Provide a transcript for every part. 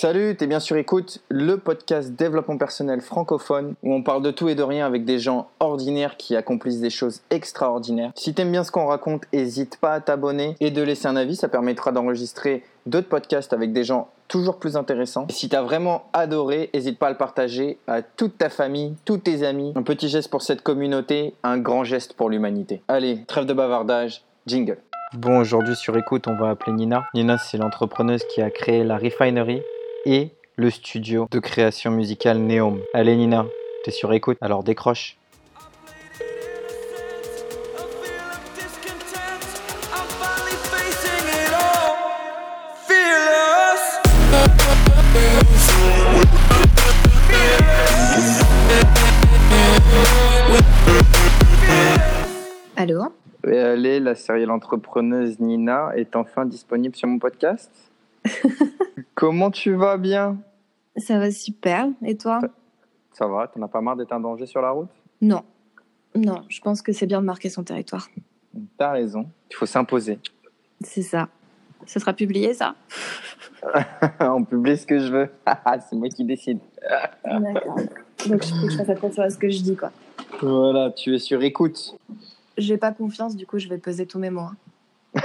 Salut, t'es bien sûr écoute le podcast développement personnel francophone où on parle de tout et de rien avec des gens ordinaires qui accomplissent des choses extraordinaires. Si t'aimes bien ce qu'on raconte, n'hésite pas à t'abonner et de laisser un avis, ça permettra d'enregistrer d'autres podcasts avec des gens toujours plus intéressants. Et si t'as vraiment adoré, n'hésite pas à le partager à toute ta famille, tous tes amis. Un petit geste pour cette communauté, un grand geste pour l'humanité. Allez, trêve de bavardage, jingle. Bon, aujourd'hui sur écoute, on va appeler Nina. Nina, c'est l'entrepreneuse qui a créé la Refinery et le studio de création musicale Neom. Allez Nina, t'es sur écoute, alors décroche. Allô? Allez, la série L'entrepreneuse Nina est enfin disponible sur mon podcast? Comment tu vas bien? Ça va super. Et toi? Ça va, t'en as pas marre d'être un danger sur la route? Non. Non, je pense que c'est bien de marquer son territoire. T'as raison, il faut s'imposer. C'est ça. Ce sera publié, ça? On publie ce que je veux. c'est moi qui décide. D'accord. Donc, je que je fasse attention à ce que je dis, quoi. Voilà, tu es sur écoute. J'ai pas confiance, du coup, je vais peser tous mes mots.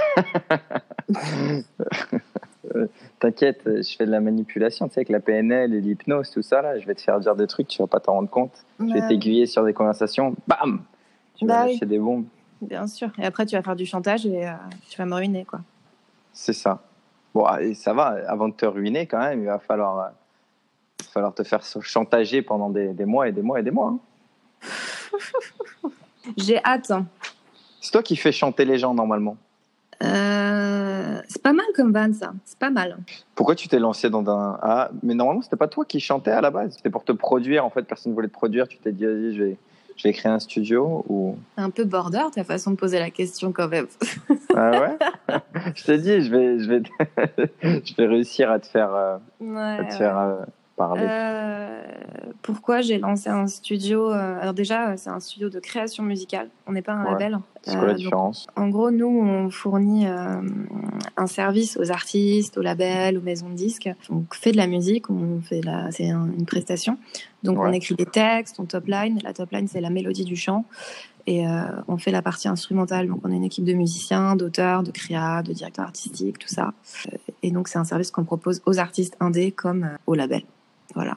hein. T'inquiète, je fais de la manipulation, tu sais, avec la PNL et l'hypnose, tout ça, là. Je vais te faire dire des trucs, tu vas pas t'en rendre compte. Je vais Ouais, t'aiguiller sur des conversations, bam Tu vas Bah oui. lâcher des bombes. Bien sûr. Et après, tu vas faire du chantage et euh, tu vas me ruiner, quoi. C'est ça. Bon, et ça va, avant de te ruiner, quand même, il va falloir, euh, il va falloir te faire chantager pendant des, des mois et des mois et des mois. hein. J'ai hâte. C'est toi qui fais chanter les gens, normalement. Euh, c'est pas mal comme van, ça. C'est pas mal. Pourquoi tu t'es lancé dans un. Ah, mais normalement, c'était pas toi qui chantais à la base. C'était pour te produire. En fait, personne ne voulait te produire. Tu t'es dit, vas-y, je vais, je vais créer un studio. Ou... C'est un peu border, ta façon de poser la question, quand même. Ah ouais? Je t'ai dit, je vais, je, vais, je vais réussir à te faire, euh, Ouais, à te ouais. faire euh, parler. Euh, pourquoi j'ai lancé un studio euh, Alors déjà, euh, c'est un studio de création musicale. On n'est pas un Ouais. label. C'est quoi la Euh, donc, différence? en gros, nous, on fournit un service aux artistes, aux labels, aux maisons de disques. On fait de la musique, on fait la, c'est un- une prestation. Donc, on écrit des textes, on top line. La top line, c'est la mélodie du chant. Et euh, on fait la partie instrumentale. Donc, on a une équipe de musiciens, d'auteurs, de créa, de directeurs artistiques, tout ça. Et donc, c'est un service qu'on propose aux artistes indés comme aux labels. Voilà.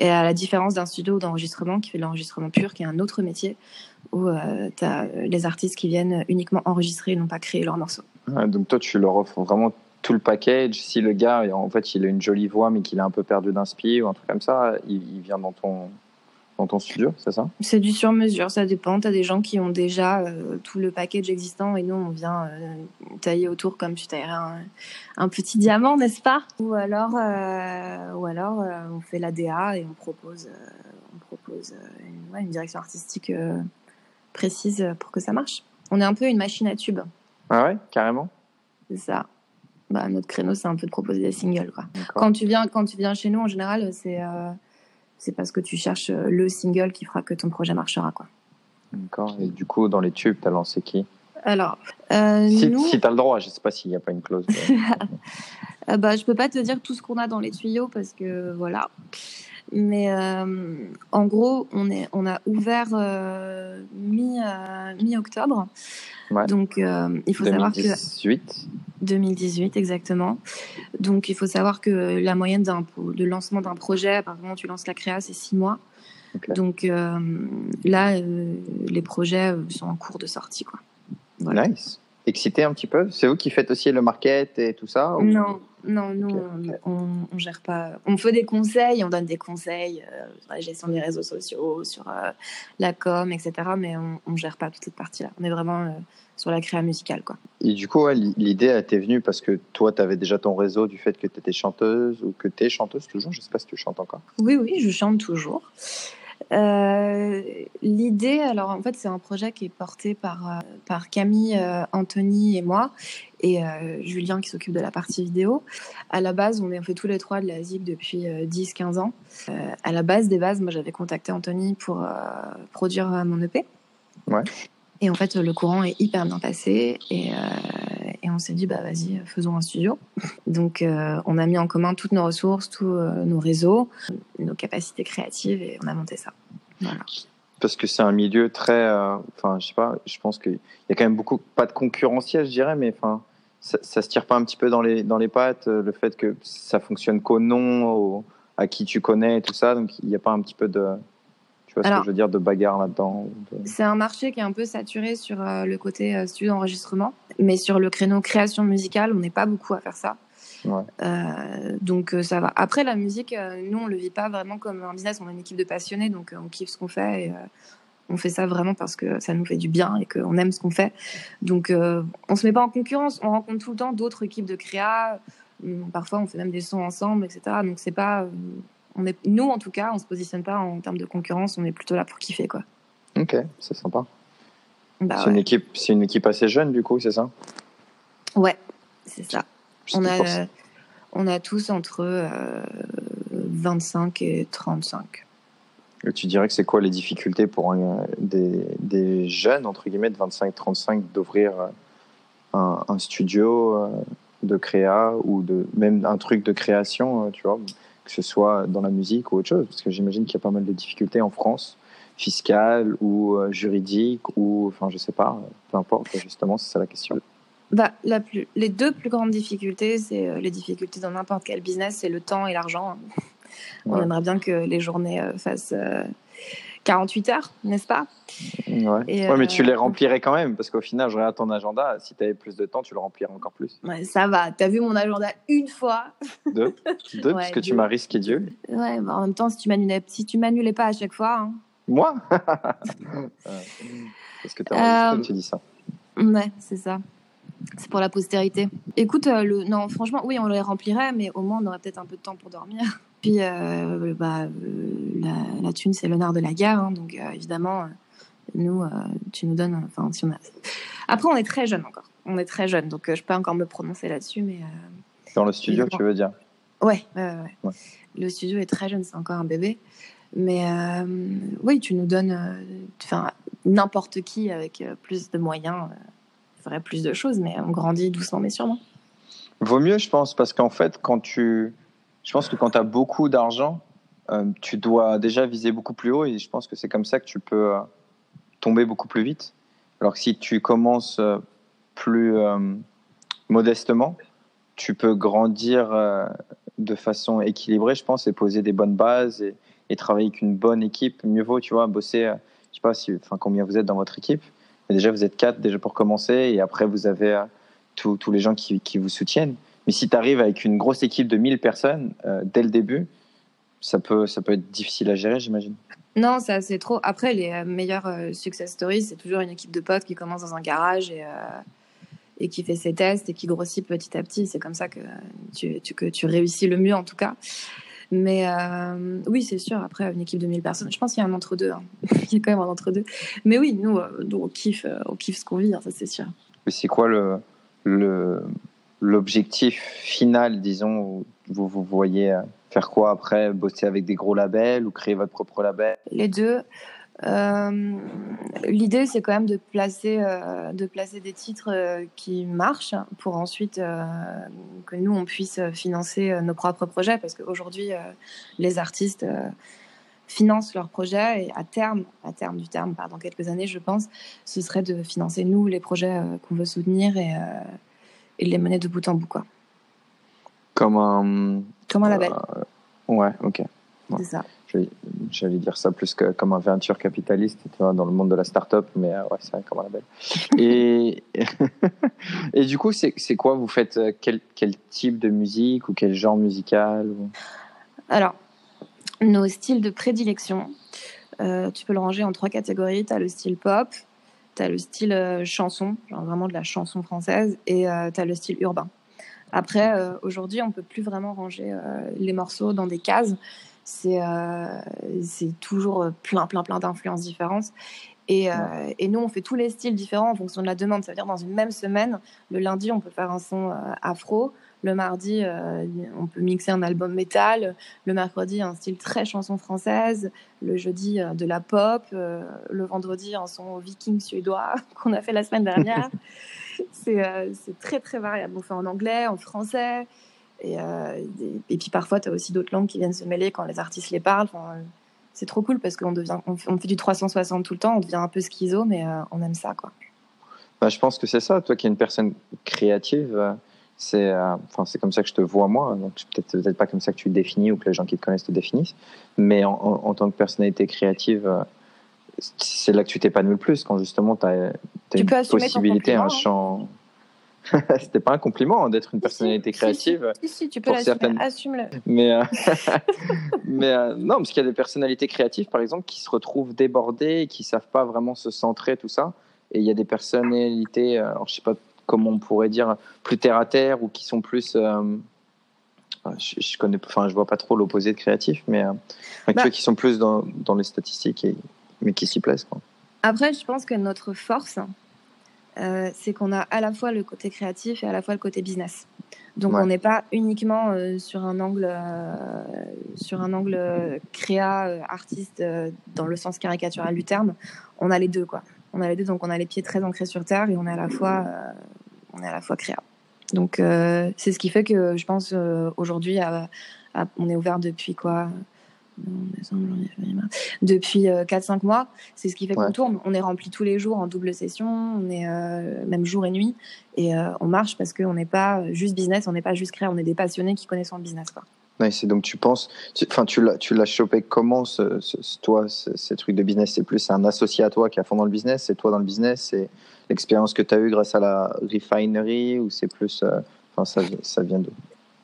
Et à la différence d'un studio d'enregistrement qui fait de l'enregistrement pur, qui est un autre métier, où tu as les artistes qui viennent uniquement enregistrer et non pas créer leurs morceaux. Donc toi, tu leur offres vraiment tout le package. Si le gars, en fait, il a une jolie voix, mais qu'il est un peu perdu d'inspi ou un truc comme ça, il vient dans ton, dans ton studio, c'est ça? C'est du sur-mesure, ça dépend. Tu as des gens qui ont déjà euh, tout le package existant et nous, on vient euh, tailler autour comme tu taillerais un, un petit diamant, n'est-ce pas? Ou alors, euh, ou alors on fait la DA et on propose, on propose une, ouais, une direction artistique précise pour que ça marche. On est un peu une machine à tube, Ah ouais, carrément? c'est ça. Bah, notre créneau, c'est un peu de proposer des singles. Quoi. Quand tu viens, quand tu viens chez nous, en général, c'est c'est parce que tu cherches euh, le single qui fera que ton projet marchera. Quoi. D'accord. Et du coup, dans les tubes, t'as lancé qui? Alors, euh, Si, nous, si t'as le droit, je sais pas s'il n'y a pas une clause. euh, bah, je peux pas te dire tout ce qu'on a dans les tuyaux parce que voilà. Mais euh, en gros, on, est, on a ouvert mi, mi-octobre. Ouais. Donc, euh, il faut savoir que 2018. 2018 exactement. Donc, il faut savoir que la moyenne d'un de lancement d'un projet, à partir du moment où tu lances la créa, c'est six mois. Ok. Donc euh, là, euh, les projets euh, sont en cours de sortie. Quoi. Voilà. Nice. Excité un petit peu? C'est vous qui faites aussi le market et tout ça ou- Non, non, nous, on, on gère pas. On fait des conseils, on donne des conseils euh, sur la gestion des réseaux sociaux, sur euh, la com, etc. Mais on, on gère pas toute cette partie-là. On est vraiment euh, sur la créa musicale, quoi. Et du coup, ouais, l'idée elle t'est venue parce que toi, tu avais déjà ton réseau du fait que tu étais chanteuse ou que tu es chanteuse toujours? Je sais pas si tu chantes encore. Oui, oui, je chante toujours. Euh, L'idée, alors en fait, c'est un projet qui est porté par, euh, par Camille, euh, Anthony et moi, et euh, Julien qui s'occupe de la partie vidéo. À la base, on est on fait tous les trois de la ZIC depuis euh, 10-15 ans. À la base des bases, moi j'avais contacté Anthony pour produire mon EP. Ouais. Et en fait, le courant est hyper bien passé et, on s'est dit, bah vas-y, faisons un studio. Donc on a mis en commun toutes nos ressources, tous nos réseaux, nos capacités créatives et on a monté ça. Parce que c'est un milieu très, enfin, je sais pas, je pense qu'il y a quand même beaucoup, pas de concurrentiel, je dirais, mais enfin, ça, ça, se tire pas un petit peu dans les, dans les pattes, le fait que ça fonctionne qu'au nom, à qui tu connais et tout ça, donc il n'y a pas un petit peu de, tu vois ce que je veux dire, de bagarre là-dedans C'est un marché qui est un peu saturé sur euh, le côté euh, studio d'enregistrement, mais sur le créneau création musicale, on n'est pas beaucoup à faire ça. Ouais. Euh, donc ça va. Après la musique, nous on le vit pas vraiment comme un business. On est une équipe de passionnés, donc on kiffe ce qu'on fait et on fait ça vraiment parce que ça nous fait du bien et qu'on aime ce qu'on fait. Donc on se met pas en concurrence. On rencontre tout le temps d'autres équipes de créa. Parfois on fait même des sons ensemble, etc. Donc c'est pas on est, nous, en tout cas, on se positionne pas en termes de concurrence, on est plutôt là pour kiffer, quoi. Ok, c'est sympa. Bah c'est une équipe, c'est une équipe assez jeune, du coup, c'est ça? Ouais, c'est ça. On a, on a tous entre 25 euh, et 35. Et tu dirais que c'est quoi les difficultés pour des, des, jeunes, entre guillemets, de 25-35, d'ouvrir euh, un, un, studio euh, de créa ou de même un truc de création, tu vois? Que ce soit dans la musique ou autre chose Parce que j'imagine qu'il y a pas mal de difficultés en France, fiscales ou euh, juridiques, ou, enfin, je sais pas, peu importe, justement, c'est ça la question. Bah, la plus, les deux plus grandes difficultés, c'est euh, les difficultés dans n'importe quel business, c'est le temps et l'argent. On aimerait bien que les journées euh, fassent 48 heures, n'est-ce pas? Ouais. mais tu les remplirais quand même, parce qu'au final, je regarde ton agenda, si tu avais plus de temps, tu le remplirais encore plus. Ouais, ça va. Tu as vu mon agenda une fois? Deux Deux, parce que tu m'as risqué Dieu. Ouais, bah, en même temps, si tu m'annulais, si tu m'annulais pas à chaque fois. Hein. Moi? Parce que tu as euh... tu dis ça. Ouais, c'est ça. C'est pour la postérité. Écoute, euh, le... non, franchement, oui, on les remplirait, mais au moins, on aurait peut-être un peu de temps pour dormir. Puis, euh, bah, euh, la, la thune, c'est l'honneur de la guerre. Hein, donc, euh, évidemment, nous, tu nous donnes. Enfin, si on a... Après, on est très jeune encore. On est très jeune, donc je peux encore me prononcer là-dessus. mais Dans le studio, tu veux dire? Ouais, ouais, ouais, Le studio est très jeune, c'est encore un bébé. Mais oui, tu nous donnes. Enfin, n'importe qui avec plus de moyens ferait plus de choses, mais on grandit doucement mais sûrement. Vaut mieux, je pense, parce qu'en fait, quand tu je pense que quand tu as beaucoup d'argent, euh, tu dois déjà viser beaucoup plus haut et je pense que c'est comme ça que tu peux euh, tomber beaucoup plus vite. Alors que si tu commences euh, plus modestement, tu peux grandir de façon équilibrée, je pense, et poser des bonnes bases et, travailler avec une bonne équipe. Mieux vaut, tu vois, bosser, je sais pas si, combien vous êtes dans votre équipe, mais déjà vous êtes quatre déjà pour commencer et après vous avez tous les gens qui vous soutiennent. Mais si tu arrives avec une grosse équipe de 1000 personnes euh, dès le début, ça peut, ça peut être difficile à gérer, j'imagine. Non, ça c'est trop. Après, les euh, meilleurs euh, success stories, c'est toujours une équipe de potes qui commence dans un garage et, et qui fait ses tests et qui grossit petit à petit. C'est comme ça que tu, tu, que tu réussis le mieux, en tout cas. Mais oui, c'est sûr. Après, une équipe de 1000 personnes, je pense qu'il y a un entre-deux. Hein. Il y a quand même un entre-deux. Mais oui, nous, nous on, kiffe, on kiffe ce qu'on vit, hein, ça c'est sûr. C'est quoi le, le, l'objectif final, disons, vous vous voyez euh, faire quoi après Bosser avec des gros labels ou créer votre propre label? Les deux. Euh, L'idée, c'est quand même de placer, euh, de placer des titres qui marchent pour ensuite que nous, on puisse financer nos propres projets. Parce qu'aujourd'hui, les artistes financent leurs projets et à terme, à terme du terme, dans quelques années, je pense, ce serait de financer nous les projets qu'on veut soutenir et et les mener de bout en bout. Quoi. Comme un. Comme un label. Euh, ouais, ok. C'est ça. J'allais dire ça plus que comme un venture capitaliste tu vois, dans le monde de la start-up, mais euh, ouais, c'est comme un label. et, et du coup, c'est quoi? Vous faites euh, quel, quel, type de musique ou quel genre musical Alors, nos styles de prédilection, tu peux le ranger en trois catégories. Tu as le style pop, tu as le style euh, chanson, genre vraiment de la chanson française, et euh, tu as le style urbain. Après, euh, aujourd'hui, on peut plus vraiment ranger les morceaux dans des cases. C'est c'est toujours plein, plein, plein d'influences différentes. Et, et, nous, on fait tous les styles différents en fonction de la demande. Ça veut dire, dans une même semaine, le lundi, on peut faire un son afro. Le mardi, euh, on peut mixer un album métal. Le mercredi, un style très chanson française. Le jeudi, euh, de la pop. Euh, le vendredi, un son viking suédois qu'on a fait la semaine dernière. c'est très très variable. On fait en anglais, en français, et, et, puis parfois tu as aussi d'autres langues qui viennent se mêler quand les artistes les parlent. c'est trop cool parce qu'on devient, on fait, du 360 tout le temps, on devient un peu schizo, mais on aime ça quoi. Bah, je pense que c'est ça. Toi qui es une personne créative, c'est euh, enfin c'est comme ça que je te vois moi. Donc peut-être peut-être pas comme ça que tu te définis ou que les gens qui te connaissent te définissent. Mais en, en, tant que personnalité créative euh, c'est là que tu t'épanouis le plus quand justement tu as, une possibilité un hein. champ. C'était pas un compliment hein, d'être une personnalité créative si, si, tu peux certaines... assume-le. Mais euh, mais non parce qu'il y a des personnalités créatives par exemple qui se retrouvent débordées qui savent pas vraiment se centrer tout ça. Et il y a des personnalités alors je sais pas comment on pourrait dire, plus terre à terre ou qui sont plus. Euh, je, je, connais, enfin, je vois pas trop l'opposé de créatif, mais euh, bah qui sont plus dans, dans les statistiques, et, mais qui s'y plaisent. Quoi. Après, je pense que notre force, euh, c'est qu'on a à la fois le côté créatif et à la fois le côté business. Donc on n'est pas uniquement sur un angle sur un angle créa artiste dans le sens caricatural du terme. On a les deux quoi. On a les deux donc on a les pieds très ancrés sur terre et on est à la fois on est à la fois créa. Donc euh, c'est ce qui fait que je pense euh, aujourd'hui, on est ouvert depuis quoi depuis 4-5 euh, mois. C'est ce qui fait qu'on tourne. On est rempli tous les jours en double session, on est même jour et nuit, et on marche parce qu'on n'est pas juste business, on n'est pas juste créa, on est des passionnés qui connaissent le business. Quoi. c'est donc tu penses, enfin tu, l'as, tu l'as chopé comment ce, toi, ces trucs de business? C'est plus un associé à toi qui est à fond dans le business, c'est toi dans le business, c'est l'expérience que tu as eue grâce à la refinery ou c'est plus. Euh, enfin, ça, ça vient d'où?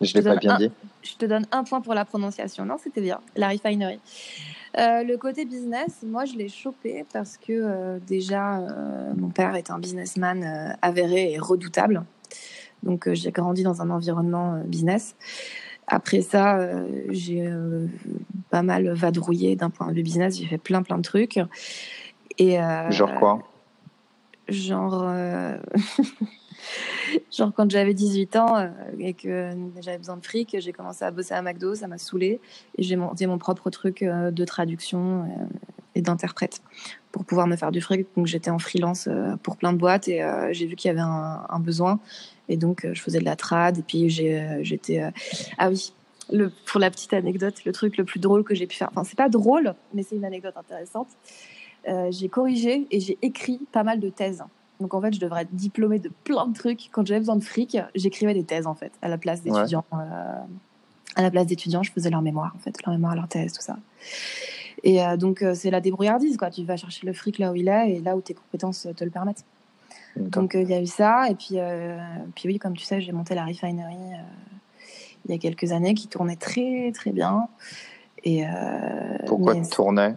Je ne l'ai pas bien dit. Je te donne un point pour la prononciation. Non, c'était bien. La refinery. Euh, le côté business, moi, je l'ai chopé parce que euh, déjà, mon père est un businessman avéré et redoutable. Donc, j'ai grandi dans un environnement business. Après ça, j'ai pas mal vadrouillé d'un point de vue business. J'ai fait plein, plein de trucs. Et, Genre quoi? Genre, euh, genre quand j'avais 18 ans euh, et que j'avais besoin de fric, j'ai commencé à bosser à McDo, ça m'a saoulé et j'ai monté mon propre truc euh, de traduction et d'interprète pour pouvoir me faire du fric. Donc j'étais en freelance pour plein de boîtes et j'ai vu qu'il y avait un, besoin et donc je faisais de la trad et puis j'étais ah oui. Pour la petite anecdote, le truc le plus drôle que j'ai pu faire, enfin c'est pas drôle, mais c'est une anecdote intéressante. Euh, j'ai corrigé et j'ai écrit pas mal de thèses. Donc en fait, je devrais être diplômée de plein de trucs. Quand j'avais besoin de fric, j'écrivais des thèses en fait, à la place d'étudiants. Euh, à la place d'étudiants, je faisais leur mémoire en fait, leur mémoire, leur thèse, tout ça. Et euh, donc c'est la débrouillardise quoi. Tu vas chercher le fric là où il est et là où tes compétences te le permettent. Donc il y a eu ça et puis puis oui, comme tu sais, j'ai monté la refinery il y a quelques années qui tournait très très bien. Et Pourquoi tu tournais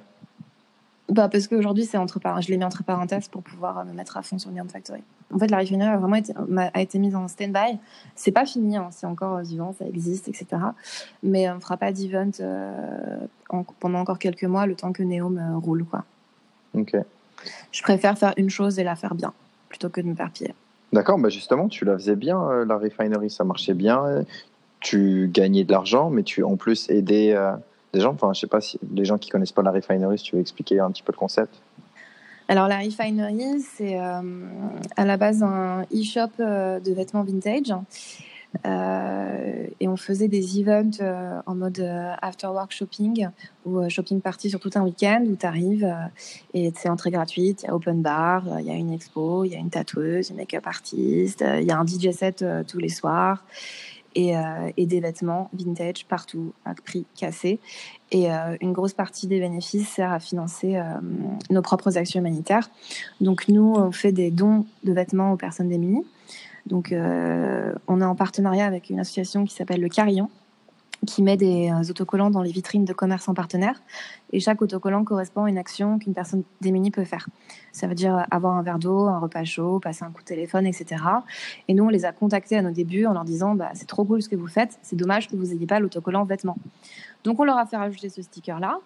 bah parce qu'aujourd'hui, c'est entre je l'ai mis entre parenthèses pour pouvoir me mettre à fond sur Neon Factory. En fait, la refinerie a vraiment été, a été mise en stand-by. C'est pas fini, hein, c'est encore vivant, ça existe, etc. Mais on ne fera pas d'event euh, pendant encore quelques mois, le temps que Neom euh, roule, quoi. Ok. Je préfère faire une chose et la faire bien, plutôt que de me faire piller. D'accord, bah justement, tu la faisais bien, euh, la refinerie, ça marchait bien. Tu gagnais de l'argent, mais tu en plus aidais des gens Enfin, je sais pas si les gens qui connaissent pas la refinery, si tu veux expliquer un petit peu le concept. Alors la refinery, c'est euh, à la base un e-shop euh, de vêtements vintage. Euh, et on faisait des events en mode after work shopping ou shopping party sur tout un week-end où tu arrives et c'est entrée gratuite, il y a open bar, il y a une expo, il y a une tatoueuse, une make-up artiste, il y a un DJ set tous les soirs. Euh, et, des vêtements vintage partout à prix cassé. Et euh, une grosse partie des bénéfices sert à financer euh, nos propres actions humanitaires. Donc nous, on fait des dons de vêtements aux personnes démunies. Donc on est en partenariat avec une association qui s'appelle le Carillon, qui met des euh, autocollants dans les vitrines de commerçants partenaires. Et chaque autocollant correspond à une action qu'une personne démunie peut faire. Ça veut dire avoir un verre d'eau, un repas chaud, passer un coup de téléphone, etc. Et nous, on les a contactés à nos débuts en leur disant bah, c'est trop cool ce que vous faites, c'est dommage que vous n'ayez pas l'autocollant vêtements. Donc on leur a fait rajouter ce sticker-là.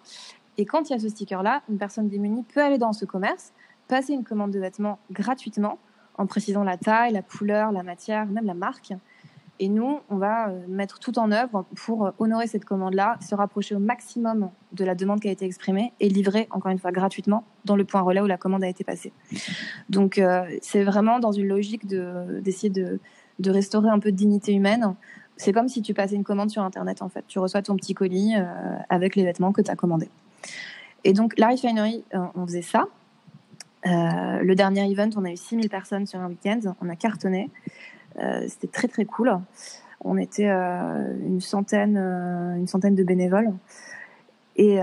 Et quand il y a ce sticker-là, une personne démunie peut aller dans ce commerce, passer une commande de vêtements gratuitement en précisant la taille, la couleur, la matière, même la marque Et nous, on va mettre tout en œuvre pour honorer cette commande-là, se rapprocher au maximum de la demande qui a été exprimée et livrer, encore une fois, gratuitement dans le point relais où la commande a été passée. Donc, c'est vraiment dans une logique d'essayer de, de, restaurer un peu de dignité humaine. C'est comme si tu passais une commande sur Internet, en fait. Tu reçois ton petit colis avec les vêtements que tu as commandés. Et donc, la refinery, on faisait ça. Euh, le dernier event, on a eu 6000 personnes sur un week-end, on a cartonné. Euh, c'était très très cool. On était euh, une centaine, une centaine de bénévoles. Et,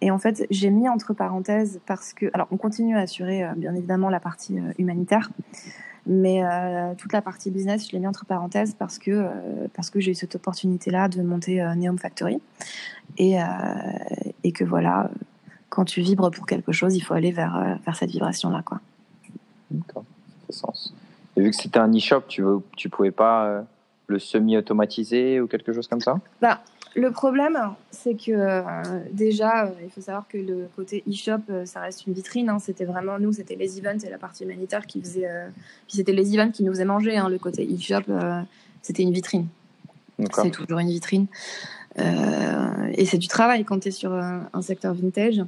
et en fait, j'ai mis entre parenthèses parce que, alors, on continue à assurer bien évidemment la partie humanitaire, mais toute la partie business, je l'ai mis entre parenthèses parce que parce que j'ai eu cette opportunité-là de monter Neom Factory et et que voilà, quand tu vibres pour quelque chose, il faut aller vers, euh, vers cette vibration-là. Quoi. D'accord, ça fait sens. Et vu que c'était un e-shop, tu ne tu pouvais pas euh, le semi-automatiser ou quelque chose comme ça? Bah, Le problème, c'est que euh, déjà, il faut savoir que le côté e-shop, ça reste une vitrine. Hein. C'était vraiment, nous, c'était les events et la partie humanitaire qui faisait. puis c'était les events qui nous faisaient manger. Hein. Le côté e-shop, c'était une vitrine. C'est toujours une vitrine. et c'est du travail quand tu es sur un secteur vintage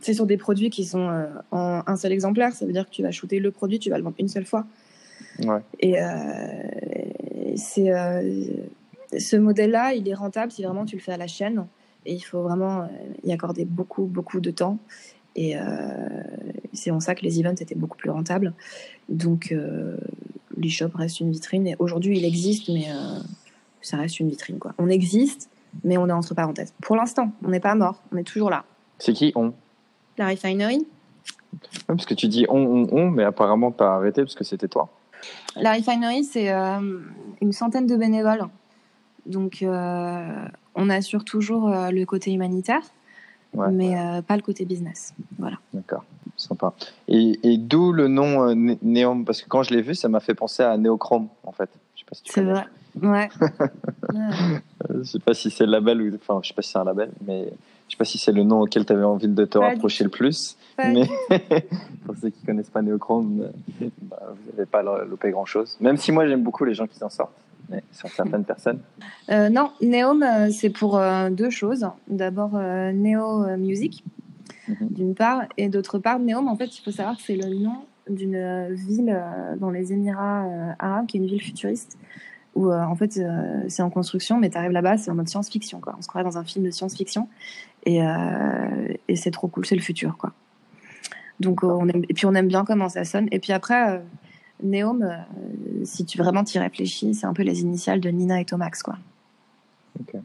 c'est sur des produits qui sont euh, en un seul exemplaire. Ça veut dire que tu vas shooter le produit, tu vas le vendre une seule fois. Et euh, c'est euh, ce modèle-là, il est rentable si vraiment tu le fais à la chaîne. Et il faut vraiment y accorder beaucoup, beaucoup de temps. Et c'est en ça que les events étaient beaucoup plus rentables. Donc, l'e-shop reste une vitrine. Et aujourd'hui, il existe, mais ça reste une vitrine. Quoi. On existe, mais on est entre parenthèses. Pour l'instant, on n'est pas mort. On est toujours là. C'est qui on? La refinery. parce que tu dis on, on, on, mais apparemment tu as arrêté parce que c'était toi. La refinery, c'est euh, une centaine de bénévoles. Donc, euh, on assure toujours euh, le côté humanitaire, mais pas le côté business. Voilà. D'accord, sympa. Et, et d'où le nom Néom? Parce que quand je l'ai vu, ça m'a fait penser à Néochrome, en fait. c'est vrai. Ouais. je sais pas si c'est le label ou. Enfin, je sais pas si c'est un label, mais je sais pas si c'est le nom auquel tu avais envie de te rapprocher le plus, mais pour ceux qui connaissent pas Neochrome, bah, vous n'avez pas loupé grand chose. Même si moi j'aime beaucoup les gens qui s'en sortent, mais sur certaines personnes. Euh, non, Neom, euh, c'est pour euh, deux choses. D'abord, euh, Neo Music, mhm. d'une part, et d'autre part, Neom, en fait, il faut savoir que c'est le nom d'une ville dans les Émirats arabes, qui est une ville futuriste où en fait c'est en construction, mais tu arrives là-bas, c'est en mode science-fiction. Quoi. On se croirait dans un film de science-fiction. Euh, et, c'est trop cool, c'est le futur, quoi. Donc, on aime, et puis on aime bien comment ça sonne. Et puis après, euh, Neom, euh, si tu vraiment t'y réfléchis, c'est un peu les initiales de Nina et Tomax, quoi. Ok.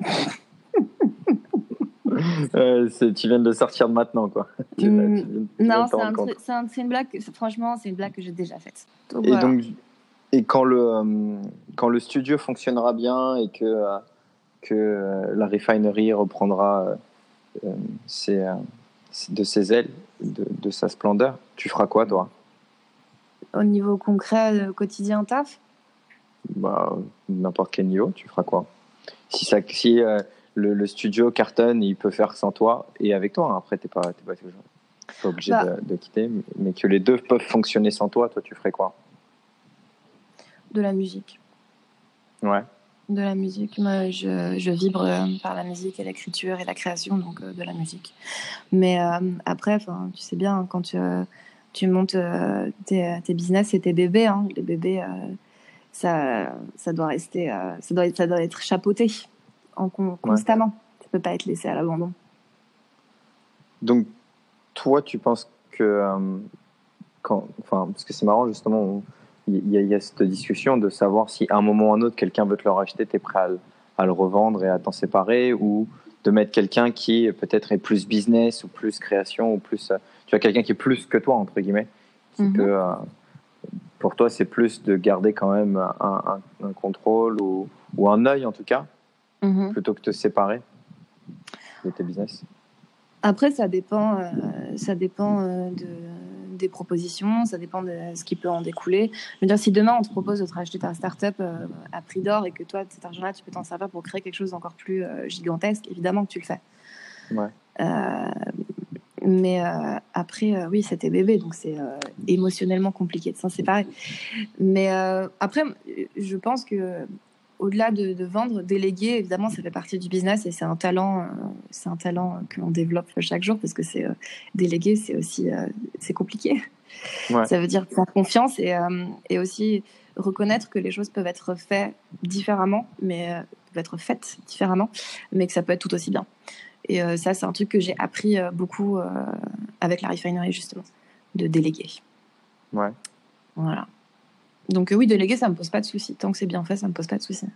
tu viens de sortir de maintenant, quoi. Non, c'est une blague. Franchement, c'est une blague que j'ai déjà faite. et donc, et quand le quand le studio fonctionnera bien et que que euh, la refinerie reprendra euh, euh, ses, de ses ailes, de, sa splendeur. Tu feras quoi, toi? Au niveau concret, quotidien, taf? Bah, N'importe quel niveau, tu feras quoi? Si, ça, si le, studio cartonne, il peut faire sans toi et avec toi. Hein. Après, tu n'es pas, pas, pas, obligé bah. de, de, quitter, mais que les deux peuvent fonctionner sans toi, toi, tu ferais quoi? De la musique. Ouais de la musique. Moi, je, je vibre euh, par la musique et l'écriture et la création, donc euh, de la musique. Mais euh, après, tu sais bien, quand tu, tu montes tes, tes, business et tes bébés, hein, les bébés, ça, ça doit rester, ça, doit, ça doit être chapeauté en, constamment. Ça peut pas être laissé à l'abandon. Donc, toi, tu penses que, quand, enfin, parce que c'est marrant justement il y, a cette discussion de savoir si à un moment ou à un autre quelqu'un veut te le racheter, tu es prêt à, le revendre et à t'en séparer ou de mettre quelqu'un qui peut-être est plus business ou plus création ou plus tu as quelqu'un qui est plus que toi entre guillemets qui mhm. peut euh, pour toi c'est plus de garder quand même un, contrôle ou, ou, un œil en tout cas mhm. plutôt que de te séparer de tes business après ça dépend euh, ça dépend euh, de des propositions, ça dépend de ce qui peut en découler. Je veux dire, si demain on te propose de te racheter ta start-up euh, à prix d'or et que toi, cet argent-là, tu peux t'en servir pour créer quelque chose d'encore plus euh, gigantesque, évidemment que tu le fais. Ouais. Euh, Mais après, oui, c'était bébé, donc c'est émotionnellement compliqué de s'en séparer. Mais après, je pense que au-delà de, vendre, déléguer, évidemment, ça fait partie du business et c'est un talent, c'est un talent que l'on développe chaque jour parce que c'est déléguer, c'est aussi c'est compliqué. Ça veut dire prendre confiance et, et aussi reconnaître que les choses peuvent être faites différemment, mais euh, peuvent être faites différemment, mais que ça peut être tout aussi bien. Et euh, ça, c'est un truc que j'ai appris euh, beaucoup avec la refinerie, justement, de déléguer. Ouais. Voilà. Donc oui, déléguer, ça me pose pas de souci. Tant que c'est bien fait, ça me pose pas de souci.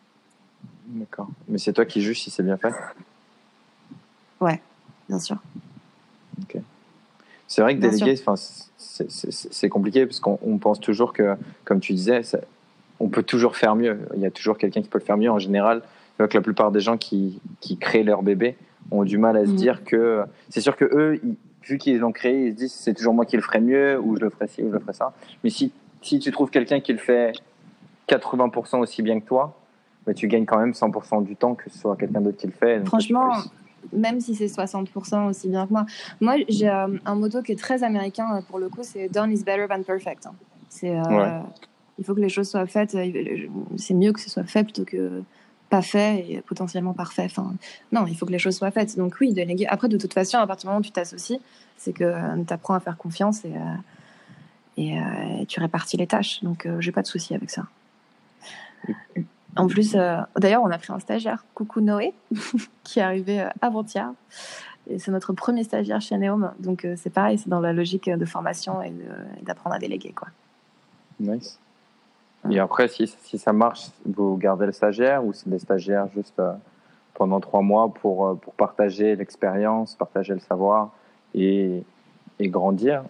D'accord. Mais c'est toi qui juges si c'est bien fait? Ouais, bien sûr. Ok. C'est vrai que déléguer, c'est compliqué parce qu'on pense toujours que, comme tu disais, on peut toujours faire mieux. Il y a toujours quelqu'un qui peut le faire mieux. En général, que la plupart des gens qui, qui, créent leur bébé ont du mal à se mm. dire que c'est sûr que eux, vu qu'ils l'ont créé, ils se disent c'est toujours moi qui le ferais mieux ou je le ferais ci ou je le ferais ça. Mais si, si tu trouves quelqu'un qui le fait 80% aussi bien que toi, mais bah, tu gagnes quand même 100% du temps que ce soit quelqu'un d'autre qui le fait. Franchement, même si c'est 60% aussi bien que moi. Moi, j'ai euh, un motto qui est très américain euh, pour le coup, c'est Done is better than perfect. C'est, euh, il faut que les choses soient faites. C'est mieux que ce soit fait plutôt que pas fait et potentiellement parfait. Enfin, non, il faut que les choses soient faites. Donc oui, déléguer. Après, de toute façon, à partir du moment où tu t'associes, c'est que tu apprends à faire confiance et, et, tu répartis les tâches. Donc, j'ai pas de souci avec ça. En plus, euh, d'ailleurs, on a pris un stagiaire, coucou Noé, qui est arrivé euh, avant-hier. Et c'est notre premier stagiaire chez Neom. Donc, euh, c'est pareil, c'est dans la logique de formation et d'apprendre à déléguer. Quoi. Nice. Et après, si, si, ça marche, vous gardez le stagiaire ou c'est des stagiaires juste pendant trois mois pour, pour partager l'expérience, partager le savoir et, et grandir?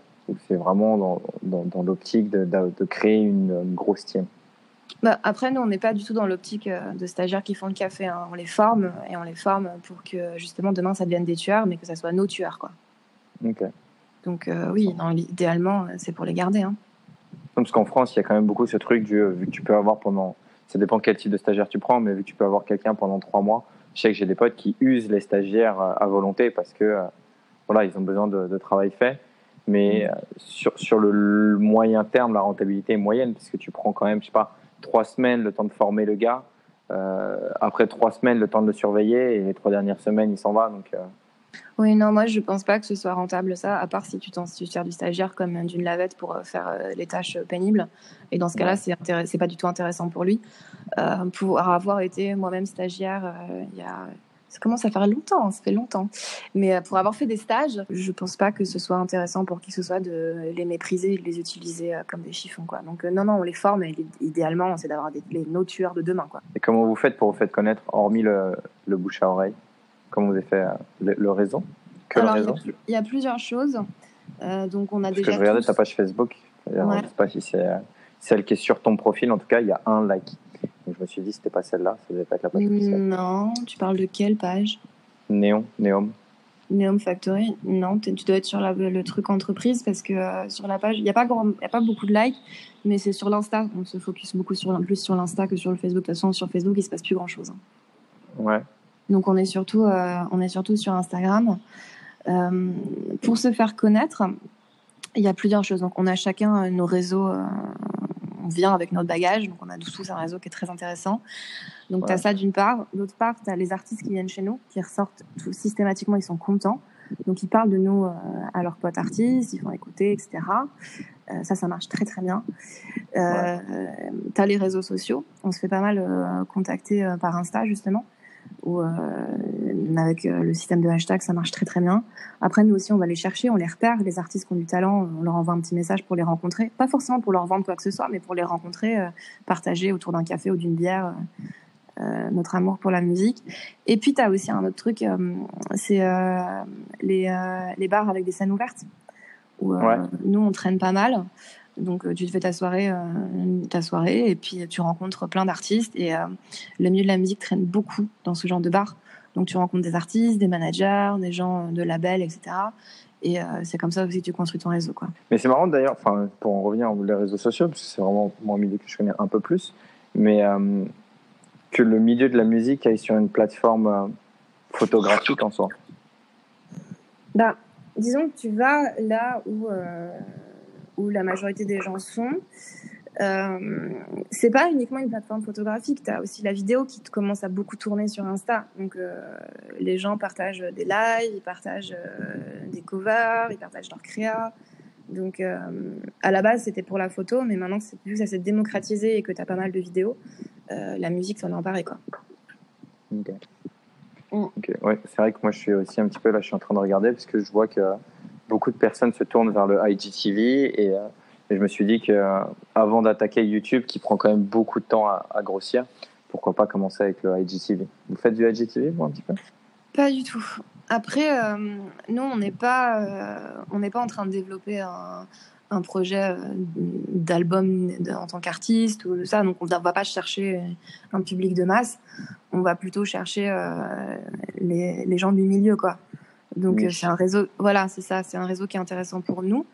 C'est vraiment dans, dans, dans l'optique de, de, créer une, une grosse team bah, après, nous, on n'est pas du tout dans l'optique euh, de stagiaires qui font le café. Hein. On les forme et on les forme pour que justement demain ça devienne des tueurs, mais que ça soit nos tueurs. Quoi. Donc, euh, oui, idéalement, c'est pour les garder. Hein. Parce qu'en France, il y a quand même beaucoup ce truc du, euh, vu que tu peux avoir pendant. Ça dépend quel type de stagiaire tu prends, mais vu que tu peux avoir quelqu'un pendant trois mois, je sais que j'ai des potes qui usent les stagiaires à volonté parce que voilà, ils ont besoin de, travail fait. Mais mmh. sur, sur le moyen terme, la rentabilité est moyenne, parce que tu prends quand même, je sais pas, trois semaines le temps de former le gars. Euh, après trois semaines, le temps de le surveiller. Et les trois dernières semaines, il s'en va. Donc, euh. Oui, non, moi, je pense pas que ce soit rentable, ça, à part si tu, t'en, sers du stagiaire comme d'une lavette pour euh, faire les tâches pénibles. Et dans ce cas-là, c'est, c'est pas du tout intéressant pour lui. pour avoir été moi-même stagiaire il y a ça commence à faire longtemps, ça fait longtemps. Mais euh, pour avoir fait des stages, je pense pas que ce soit intéressant pour qui que ce soit de les mépriser et de les utiliser euh, comme des chiffons. Quoi. Donc euh, non, non, on les forme et idéalement, c'est d'avoir les, nos tueurs de demain. Quoi. Et comment vous faites pour vous faire connaître, hormis le, le bouche à oreille? Comment vous avez fait le, réseau? Que Alors, Il y, a plusieurs choses. donc on a Parce déjà. Que je regardais ta page Facebook. Je ne sais pas si c'est celle qui est sur ton profil. En tout cas, il y a un like je me suis dit, c'était pas celle-là, ça devait pas être la page Non, tu parles de quelle page? Néon, Néom. Néom Factory Non, tu dois être sur le truc entreprise parce que euh, sur la page, il n'y a, pas a pas beaucoup de likes, mais c'est sur l'Insta. On se focus beaucoup sur, plus sur l'Insta que sur le Facebook. De toute façon, sur Facebook, il se passe plus grand-chose. Hein. Ouais. Donc on est surtout, euh, on est surtout sur Instagram. Euh, pour se faire connaître, il y a plusieurs choses. Donc on a chacun nos réseaux on vient avec notre bagage, donc on a tous un réseau qui est très intéressant. Donc tu as ça d'une part. D'autre part, tu as les artistes qui viennent chez nous, qui ressortent tout, systématiquement, ils sont contents. Donc ils parlent de nous euh, à leurs potes artistes, ils font écouter, etc. Euh, ça, ça marche très très bien. Euh, Tu as les réseaux sociaux. On se fait pas mal euh, contacter par Insta justement ou euh, avec euh, le système de hashtag, ça marche très très bien. Après, nous aussi, on va les chercher, on les repère, les artistes qui ont du talent, on leur envoie un petit message pour les rencontrer. Pas forcément pour leur vendre quoi que ce soit, mais pour les rencontrer, euh, partager autour d'un café ou d'une bière notre amour pour la musique. Et puis, tu as aussi un autre truc, c'est les, les bars avec des scènes ouvertes, où nous, on traîne pas mal. Donc euh, tu te fais ta soirée, euh, ta soirée et puis tu rencontres plein d'artistes et euh, le milieu de la musique traîne beaucoup dans ce genre de bar. Donc tu rencontres des artistes, des managers, des gens de labels, etc. Et c'est comme ça aussi que tu construis ton réseau. Quoi. Mais c'est marrant d'ailleurs, pour en revenir aux réseaux sociaux, parce que c'est vraiment mon milieu que je connais un peu plus, mais que le milieu de la musique aille sur une plateforme photographique en soi. Bah, disons que tu vas là où, où la majorité des gens sont. Euh, c'est pas uniquement une plateforme photographique, tu as aussi la vidéo qui commence à beaucoup tourner sur Insta. Donc euh, les gens partagent des lives, ils partagent euh, des covers, ils partagent leurs créas. Donc à la base c'était pour la photo, mais maintenant que, vu que ça s'est démocratisé et que tu as pas mal de vidéos, la musique s'en est emparée. Quoi. Ok. Mm. Ouais, c'est vrai que moi je suis aussi un petit peu là, je suis en train de regarder parce que je vois que beaucoup de personnes se tournent vers le IGTV et et je me suis dit que euh, avant d'attaquer YouTube, qui prend quand même beaucoup de temps à, grossir, pourquoi pas commencer avec le IGTV Vous faites du IGTV, vous, un petit peu? Pas du tout. Après, euh, nous, on n'est pas, euh, on n'est pas en train de développer un, un projet d'album en tant qu'artiste ou ça. Donc, on ne va pas chercher un public de masse. On va plutôt chercher les, les, gens du milieu, quoi. Donc euh, c'est un réseau, voilà, c'est ça, c'est un réseau qui est intéressant pour nous.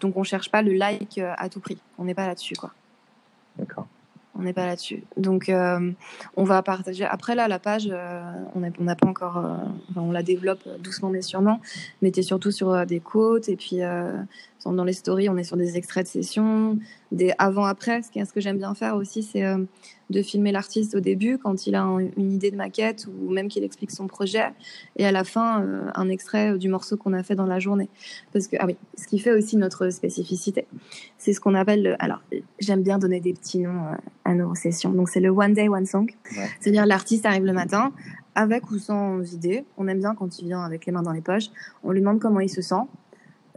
Donc on cherche pas le like euh, à tout prix. On n'est pas là-dessus, quoi. D'accord. On n'est pas là-dessus. Donc euh, on va partager. Après là, la page, on n'a pas encore, on la développe doucement mais sûrement. Mais es surtout sur des quotes et puis dans les stories, on est sur des extraits de sessions, des avant-après. Ce, ce que j'aime bien faire aussi, c'est euh, de filmer l'artiste au début quand il a une idée de maquette ou même qu'il explique son projet, et à la fin euh, un extrait du morceau qu'on a fait dans la journée. Parce que ah oui, ce qui fait aussi notre spécificité, c'est ce qu'on appelle. alors j'aime bien donner des petits noms euh, à nos sessions. Donc c'est le one day one song, c'est-à-dire l'artiste arrive le matin avec ou sans idée. On aime bien quand il vient avec les mains dans les poches. On lui demande comment il se sent.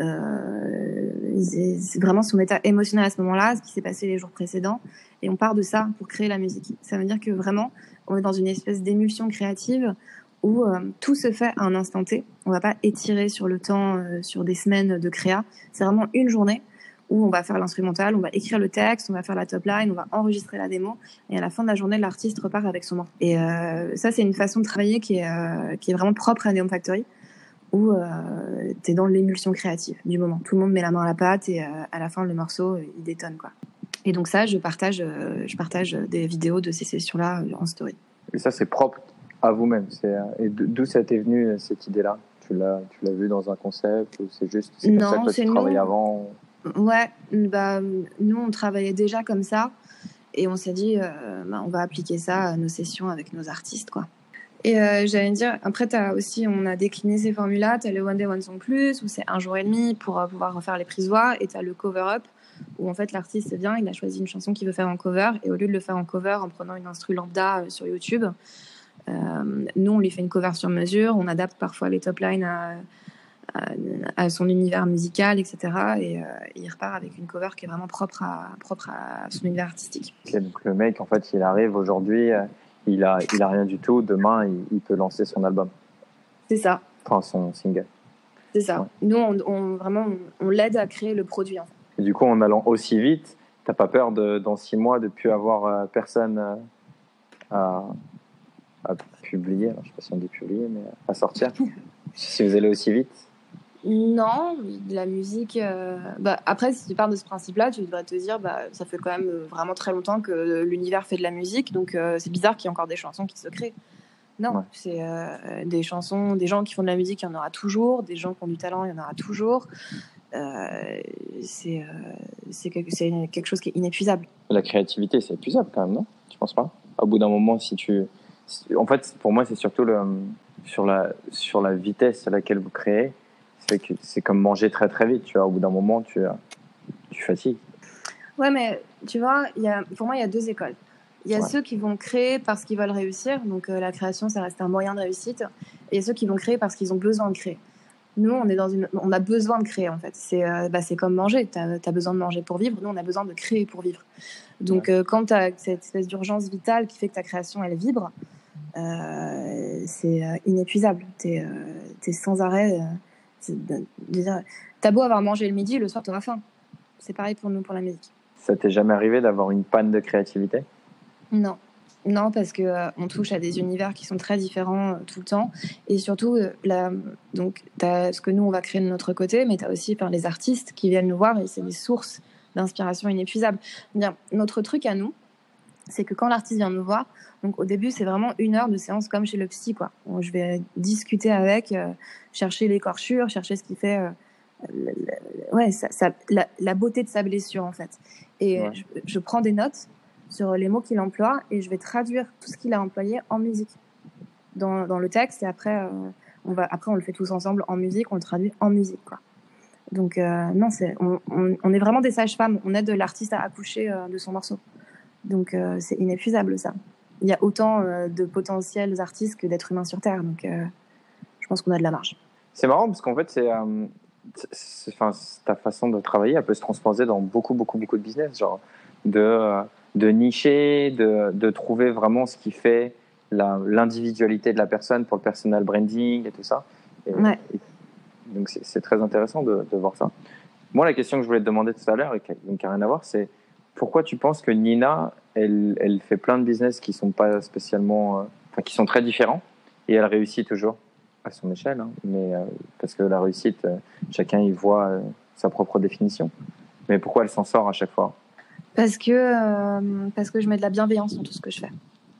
Euh, c'est vraiment son état émotionnel à ce moment-là, ce qui s'est passé les jours précédents, et on part de ça pour créer la musique. Ça veut dire que vraiment, on est dans une espèce d'émulsion créative où euh, tout se fait à un instant T. On va pas étirer sur le temps, euh, sur des semaines de créa. C'est vraiment une journée où on va faire l'instrumental, on va écrire le texte, on va faire la top line, on va enregistrer la démo, et à la fin de la journée, l'artiste repart avec son morceau. Et ça, c'est une façon de travailler qui est, qui est vraiment propre à Neon Factory où euh, tu es dans l'émulsion créative du moment. Tout le monde met la main à la pâte et euh, à la fin, le morceau, euh, il détonne. Quoi. Et donc ça, je partage, je partage des vidéos de ces sessions-là en story. Et ça, c'est propre à vous-même. Et d'où ça t'est venu, cette idée-là? Tu l'as, tu l'as vu dans un concept ou c'est juste c'est comme ça que tu travaillais avant? Ouais, bah, nous, on travaillait déjà comme ça. Et on s'est dit, bah, on va appliquer ça à nos sessions avec nos artistes, quoi. Et euh, j'allais dire, après, as aussi, on a décliné ces formules-là. Tu as le One Day One Song Plus, où c'est un jour et demi pour euh, pouvoir refaire les prises voix. Et tu as le Cover Up, où en fait l'artiste vient, il a choisi une chanson qu'il veut faire en cover. Et au lieu de le faire en cover en prenant une instru lambda euh, sur YouTube, nous, on lui fait une cover sur mesure. On adapte parfois les top lines à, à, son univers musical, etc. Et, il repart avec une cover qui est vraiment propre à, propre à son univers artistique. donc le mec, en fait, il arrive aujourd'hui il a, il a rien du tout. Demain, il, peut lancer son album. C'est ça. Enfin, son single. C'est ça. Nous, on, vraiment, on, l'aide à créer le produit. Et du coup, en allant aussi vite, t'as pas peur de, dans six mois de plus avoir euh, personne euh, à, à, publier. Alors, je sais pas si on dit publier, mais à sortir. si vous allez aussi vite. Non, la musique. Euh, bah, après, si tu pars de ce principe-là, tu devrais te dire, bah, ça fait quand même euh, vraiment très longtemps que l'univers fait de la musique, donc euh, c'est bizarre qu'il y ait encore des chansons qui se créent. Non, c'est des chansons, des gens qui font de la musique, il y en aura toujours, des gens qui ont du talent, il y en aura toujours. c'est quelque, quelque chose qui est inépuisable. La créativité, c'est épuisable quand même, non? Tu penses pas? Au bout d'un moment, si tu. En fait, pour moi, c'est surtout le, sur, la, sur la vitesse à laquelle vous créez c'est comme manger très très vite, tu vois. Au bout d'un moment, tu, tu fatigues. Ouais, mais tu vois, y a, pour moi, il y a deux écoles. Il y a ceux qui vont créer parce qu'ils veulent réussir, donc euh, la création, ça reste un moyen de réussite. Et il y a ceux qui vont créer parce qu'ils ont besoin de créer. Nous, on, est dans une, on a besoin de créer, en fait. C'est euh, bah, comme manger. Tu as, besoin de manger pour vivre. Nous, on a besoin de créer pour vivre. Donc, euh, quand tu as cette espèce d'urgence vitale qui fait que ta création, elle vibre, c'est inépuisable. Tu es, es, sans arrêt T'as beau avoir mangé le midi, le soir t'auras faim. C'est pareil pour nous, pour la musique. Ça t'est jamais arrivé d'avoir une panne de créativité? Non. Non, parce que euh, on touche à des univers qui sont très différents euh, tout le temps, et surtout, euh, la, donc, as ce que nous on va créer de notre côté, mais tu as aussi par les artistes qui viennent nous voir, et c'est des sources d'inspiration inépuisables. Bien, notre truc à nous, c'est que quand l'artiste vient me voir, donc au début c'est vraiment une heure de séance comme chez le psy quoi. Où je vais discuter avec, euh, chercher l'écorchure, chercher ce qui fait, euh, ouais, ça, la, beauté de sa blessure en fait. Et je, prends des notes sur les mots qu'il emploie et je vais traduire tout ce qu'il a employé en musique dans, dans le texte et après euh, on va après on le fait tous ensemble en musique, on le traduit en musique quoi. Donc non, c'est on, on, est vraiment des sages-femmes, on aide l'artiste à accoucher de son morceau. Donc euh, c'est inépuisable ça. Il y a autant euh, de potentiels artistes que d'êtres humains sur Terre. Donc euh, je pense qu'on a de la marge. C'est marrant parce qu'en fait, c'est, enfin, ta façon de travailler, elle peut se transposer dans beaucoup, beaucoup, beaucoup de business, genre de, de nicher, de, de trouver vraiment ce qui fait l'individualité de la personne pour le personal branding et tout ça. ouais. donc c'est très intéressant de, de, voir ça. Moi, la question que je voulais te demander tout à l'heure et qui n'a rien à voir, c'est pourquoi tu penses que Nina, elle, fait plein de business qui sont pas spécialement, euh, qui sont très différents et elle réussit toujours à son échelle, hein, mais euh, parce que la réussite, euh, chacun y voit sa propre définition. Mais pourquoi elle s'en sort à chaque fois? Parce que parce que je mets de la bienveillance dans tout ce que je fais.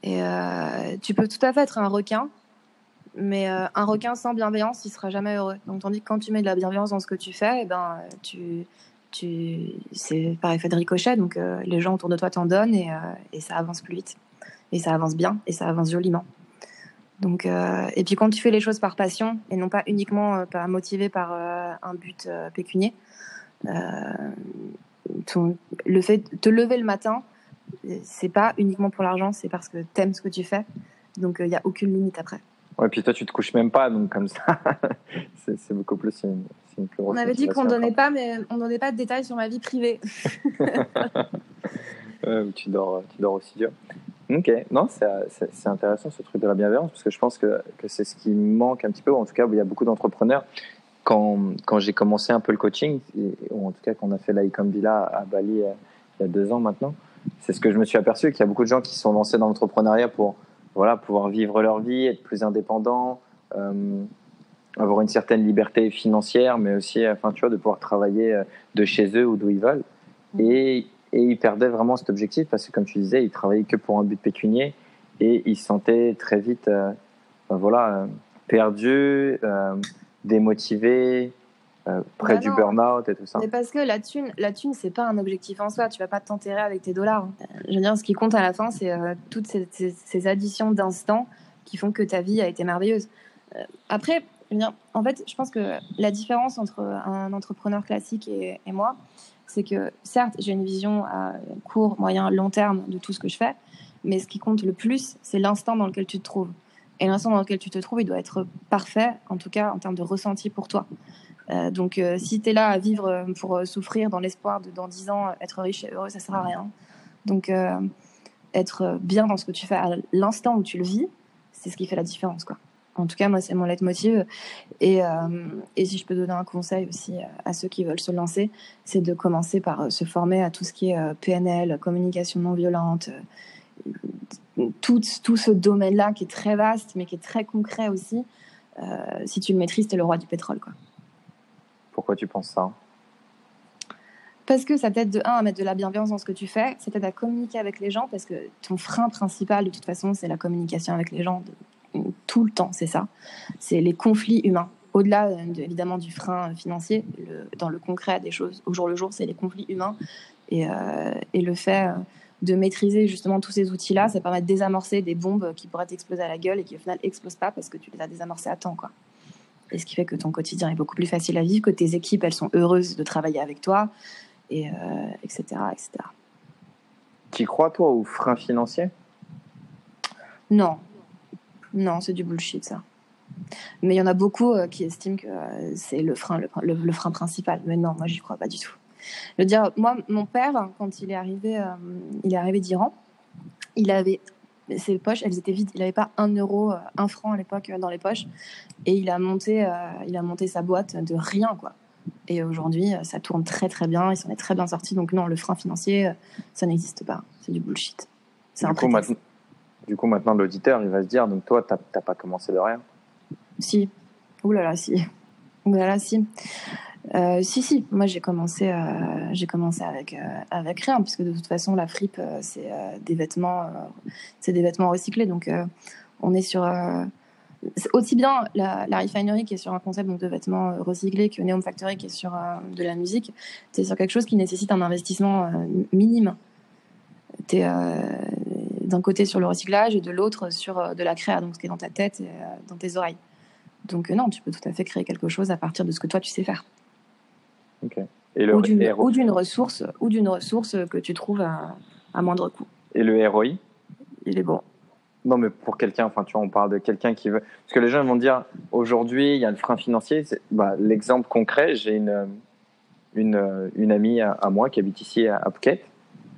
Et tu peux tout à fait être un requin, mais un requin sans bienveillance, il sera jamais heureux. Donc tandis que quand tu mets de la bienveillance dans ce que tu fais, et eh ben tu tu, c'est par effet de ricochet, donc euh, les gens autour de toi t'en donnent et, euh, et, ça avance plus vite. Et ça avance bien et ça avance joliment. Donc, euh, et puis quand tu fais les choses par passion et non pas uniquement motivé par un but pécunier, le fait de te lever le matin, c'est pas uniquement pour l'argent, c'est parce que t'aimes ce que tu fais. Donc il n'y a aucune limite après. Ouais, puis toi tu te couches même pas, donc comme ça, c'est beaucoup plus une, on avait dit qu'on donnait pas, mais on donnait pas de détails sur ma vie privée. tu dors, tu dors aussi dur. Ok, non, c'est intéressant ce truc de la bienveillance parce que je pense que, que c'est ce qui manque un petit peu. En tout cas, il y a beaucoup d'entrepreneurs. Quand, quand j'ai commencé un peu le coaching, ou en tout cas quand on a fait l'Icom Villa à Bali euh, il y a deux ans maintenant, c'est ce que je me suis aperçu qu'il y a beaucoup de gens qui sont lancés dans l'entrepreneuriat pour voilà, pouvoir vivre leur vie, être plus indépendants, euh, avoir une certaine liberté financière, mais aussi, enfin, tu vois, de pouvoir travailler euh, de chez eux ou d'où ils veulent. Mm. Et, et ils perdaient vraiment cet objectif parce que, comme tu disais, ils travaillaient que pour un but pécunier et ils se sentaient très vite, euh, ben voilà, euh, perdus, démotivés, près bah du burn-out et tout ça. Mais parce que la thune, la thune, c'est pas un objectif en soi. Tu vas pas t'enterrer avec tes dollars. Je veux dire, ce qui compte à la fin, c'est toutes ces, ces, ces additions d'instants qui font que ta vie a été merveilleuse. après, en fait, je pense que la différence entre un entrepreneur classique et, moi, c'est que certes, j'ai une vision à court, moyen, long terme de tout ce que je fais, mais ce qui compte le plus, c'est l'instant dans lequel tu te trouves. Et l'instant dans lequel tu te trouves, il doit être parfait, en tout cas en termes de ressenti pour toi. Euh, donc, euh, si tu es là à vivre pour souffrir dans l'espoir de dans 10 ans être riche et heureux, ça sert à rien. Donc, euh, être bien dans ce que tu fais à l'instant où tu le vis, c'est ce qui fait la différence, quoi. En tout cas, moi, c'est mon leitmotiv. Et, euh, et si je peux donner un conseil aussi à ceux qui veulent se lancer, c'est de commencer par euh, se former à tout ce qui est euh, PNL, communication non violente, tout, ce domaine-là qui est très vaste, mais qui est très concret aussi. si tu le maîtrises, tu es le roi du pétrole. Quoi. Pourquoi tu penses ça parce que ça t'aide de un à mettre de la bienveillance dans ce que tu fais, ça t'aide à communiquer avec les gens parce que ton frein principal de toute façon c'est la communication avec les gens, tout le temps, c'est ça. C'est les conflits humains. Au-delà euh, évidemment du frein financier, dans le concret des choses, au jour le jour, c'est les conflits humains. Et, euh, le fait euh, de maîtriser justement tous ces outils-là, ça permet de désamorcer des bombes qui pourraient t'exploser à la gueule et qui au final n'explosent pas parce que tu les as désamorcées à temps. Quoi. Et ce qui fait que ton quotidien est beaucoup plus facile à vivre, que tes équipes, elles sont heureuses de travailler avec toi, et, etc., etc. Tu crois, toi, au frein financier? Non, non, c'est du bullshit, ça. Mais il y en a beaucoup euh, qui estiment que euh, c'est le frein, le, frein principal. Mais non, moi, j'y crois pas du tout. Je veux dire, moi, mon père, quand il est arrivé, euh, il est arrivé d'Iran, il avait ses poches, elles étaient vides. Il n'avait pas un euro, un franc à l'époque dans les poches, et il a monté, il a monté sa boîte de rien, quoi. Et aujourd'hui, ça tourne très très bien, il s'en est très bien sorti. Donc non, le frein financier, ça n'existe pas. C'est du bullshit. C'est un coup, du coup, maintenant, l'auditeur, il va se dire, donc toi, tu n'as pas commencé de rien? Si. Ouh là là, si. Ouh là là, si. Euh, si, si, moi j'ai commencé, euh, commencé avec, euh, avec rien, puisque de toute façon la fripe, c'est des vêtements, des vêtements recyclés. Donc on est sur aussi bien la, la, refinery qui est sur un concept de vêtements recyclés que Neom Factory qui est sur de la musique. C'est sur quelque chose qui nécessite un investissement minime. Tu es d'un côté sur le recyclage et de l'autre sur de la créa, donc ce qui est dans ta tête et dans tes oreilles. Donc non, tu peux tout à fait créer quelque chose à partir de ce que toi tu sais faire. Et le, ou d'une ressource, ou d'une ressource que tu trouves à, à, moindre coût. Et le ROI Il est bon. Non, mais pour quelqu'un, enfin, tu vois, on parle de quelqu'un qui veut. Parce que les gens vont dire, aujourd'hui, il y a le frein financier. Bah, L'exemple concret, j'ai une, une, une, amie à, moi qui habite ici à Phuket.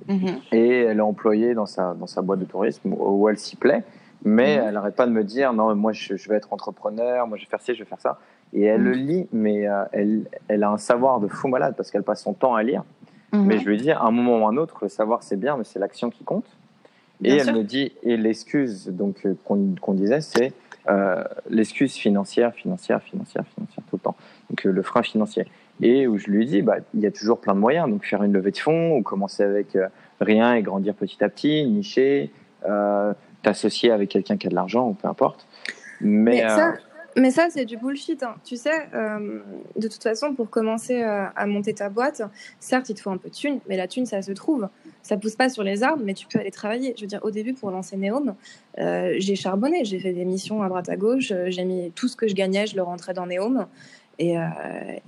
Mhm. Et elle est employée dans sa, dans sa boîte de tourisme où elle s'y plaît. Mais mhm. elle n'arrête pas de me dire, non, moi, je, je, vais être entrepreneur, moi, je vais faire ci, je vais faire ça. Et elle le mm. lit, mais euh, elle, elle, a un savoir de fou malade parce qu'elle passe son temps à lire. Mm-hmm. Mais je lui dis, à un moment ou à un autre, le savoir c'est bien, mais c'est l'action qui compte. et elle me dit, et l'excuse donc euh, qu'on disait, c'est euh, l'excuse financière, financière, financière, financière tout le temps. Donc le frein financier. Et où je lui dis, bah, il y a toujours plein de moyens. Donc faire une levée de fonds, ou commencer avec rien et grandir petit à petit, nicher, t'associer avec quelqu'un qui a de l'argent, ou peu importe. Mais, ça, mais ça, c'est du bullshit. Hein. Tu sais, euh, de toute façon, pour commencer euh, à monter ta boîte, certes, il te faut un peu de thune, mais la thune, ça se trouve. Ça pousse pas sur les arbres, mais tu peux aller travailler. Je veux dire, au début, pour lancer Neom, euh, j'ai charbonné, j'ai fait des missions à droite à gauche, j'ai mis tout ce que je gagnais, je le rentrais dans Neom. Et, euh,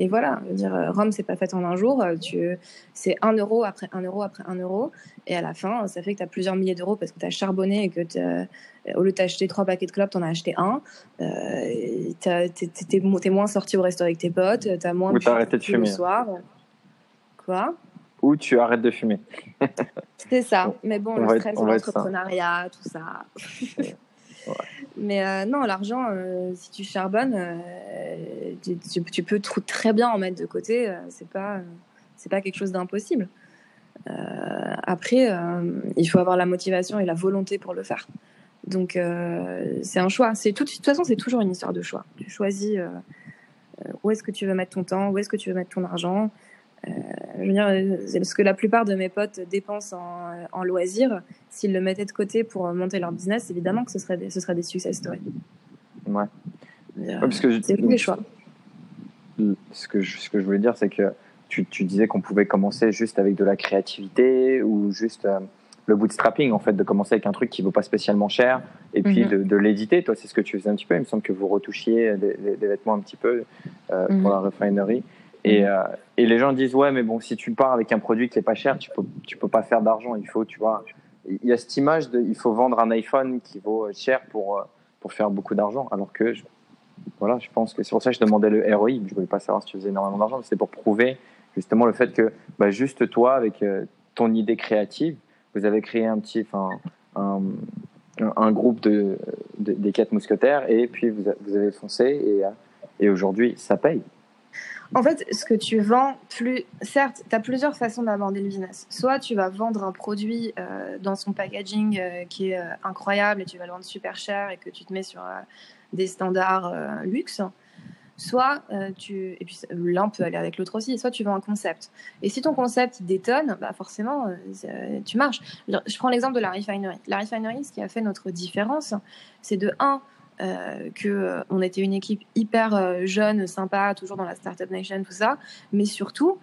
et, voilà, je veux dire, Rome, c'est pas fait en un jour. Tu, c'est un euro après un euro après un euro. Et à la fin, ça fait que tu as plusieurs milliers d'euros parce que tu as charbonné et que au lieu d'acheter trois paquets de clopes, tu en as acheté un. Euh, tu es, moins sorti au resto avec tes potes, tu as moins Ou arrêté de fumer. le soir. Quoi? Ou tu arrêtes de fumer. c'est ça. Mais bon, le stress l'entrepreneuriat, tout ça. Mais euh, non, l'argent, euh, si tu charbonnes, euh, tu, peux très bien en mettre de côté. c'est pas, c'est pas quelque chose d'impossible. après, il faut avoir la motivation et la volonté pour le faire. Donc, c'est un choix. C'est tout, de toute façon, c'est toujours une histoire de choix. Tu choisis où est-ce que tu veux mettre ton temps, où est-ce que tu veux mettre ton argent. Euh, je veux dire, ce que la plupart de mes potes dépensent en, loisirs. S'ils le mettaient de côté pour monter leur business, évidemment que ce serait des, ce serait des success stories. Ouais. c'est les choix. Ce que, je, ce que je voulais dire, c'est que tu, tu disais qu'on pouvait commencer juste avec de la créativité ou juste euh, le bootstrapping, en fait, de commencer avec un truc qui ne vaut pas spécialement cher et puis mhm. de, l'éditer. Toi, c'est ce que tu faisais un petit peu. Il me semble que vous retouchiez des, vêtements un petit peu euh, pour mhm. la refinerie. Et, mhm. euh, et, les gens disent ouais, mais bon, si tu pars avec un produit qui est pas cher, tu peux tu peux pas faire d'argent. Il faut, tu vois, il y a cette image de, il faut vendre un iPhone qui vaut cher pour pour faire beaucoup d'argent. Alors que je, voilà, je pense que c'est pour ça que je demandais le ROI. Je voulais pas savoir si tu faisais énormément d'argent, mais c'est pour prouver justement le fait que bah, juste toi, avec euh, ton idée créative, vous avez créé un petit, un, un, groupe de, des quatre mousquetaires et puis vous, vous avez foncé et, et aujourd'hui ça paye. En fait, ce que tu vends, plus, certes, tu as plusieurs façons d'aborder le business. Soit tu vas vendre un produit euh, dans son packaging euh, qui est euh, incroyable et tu vas le vendre super cher et que tu te mets sur des standards luxe. Soit tu. Et puis l'un peut aller avec l'autre aussi. Soit tu vends un concept. Et si ton concept détonne, bah forcément, tu marches. Je prends l'exemple de la refinery. La refinery, ce qui a fait notre différence, c'est de 1 euh, que euh, on était une équipe hyper euh, jeune, sympa, toujours dans la startup nation, tout ça, mais surtout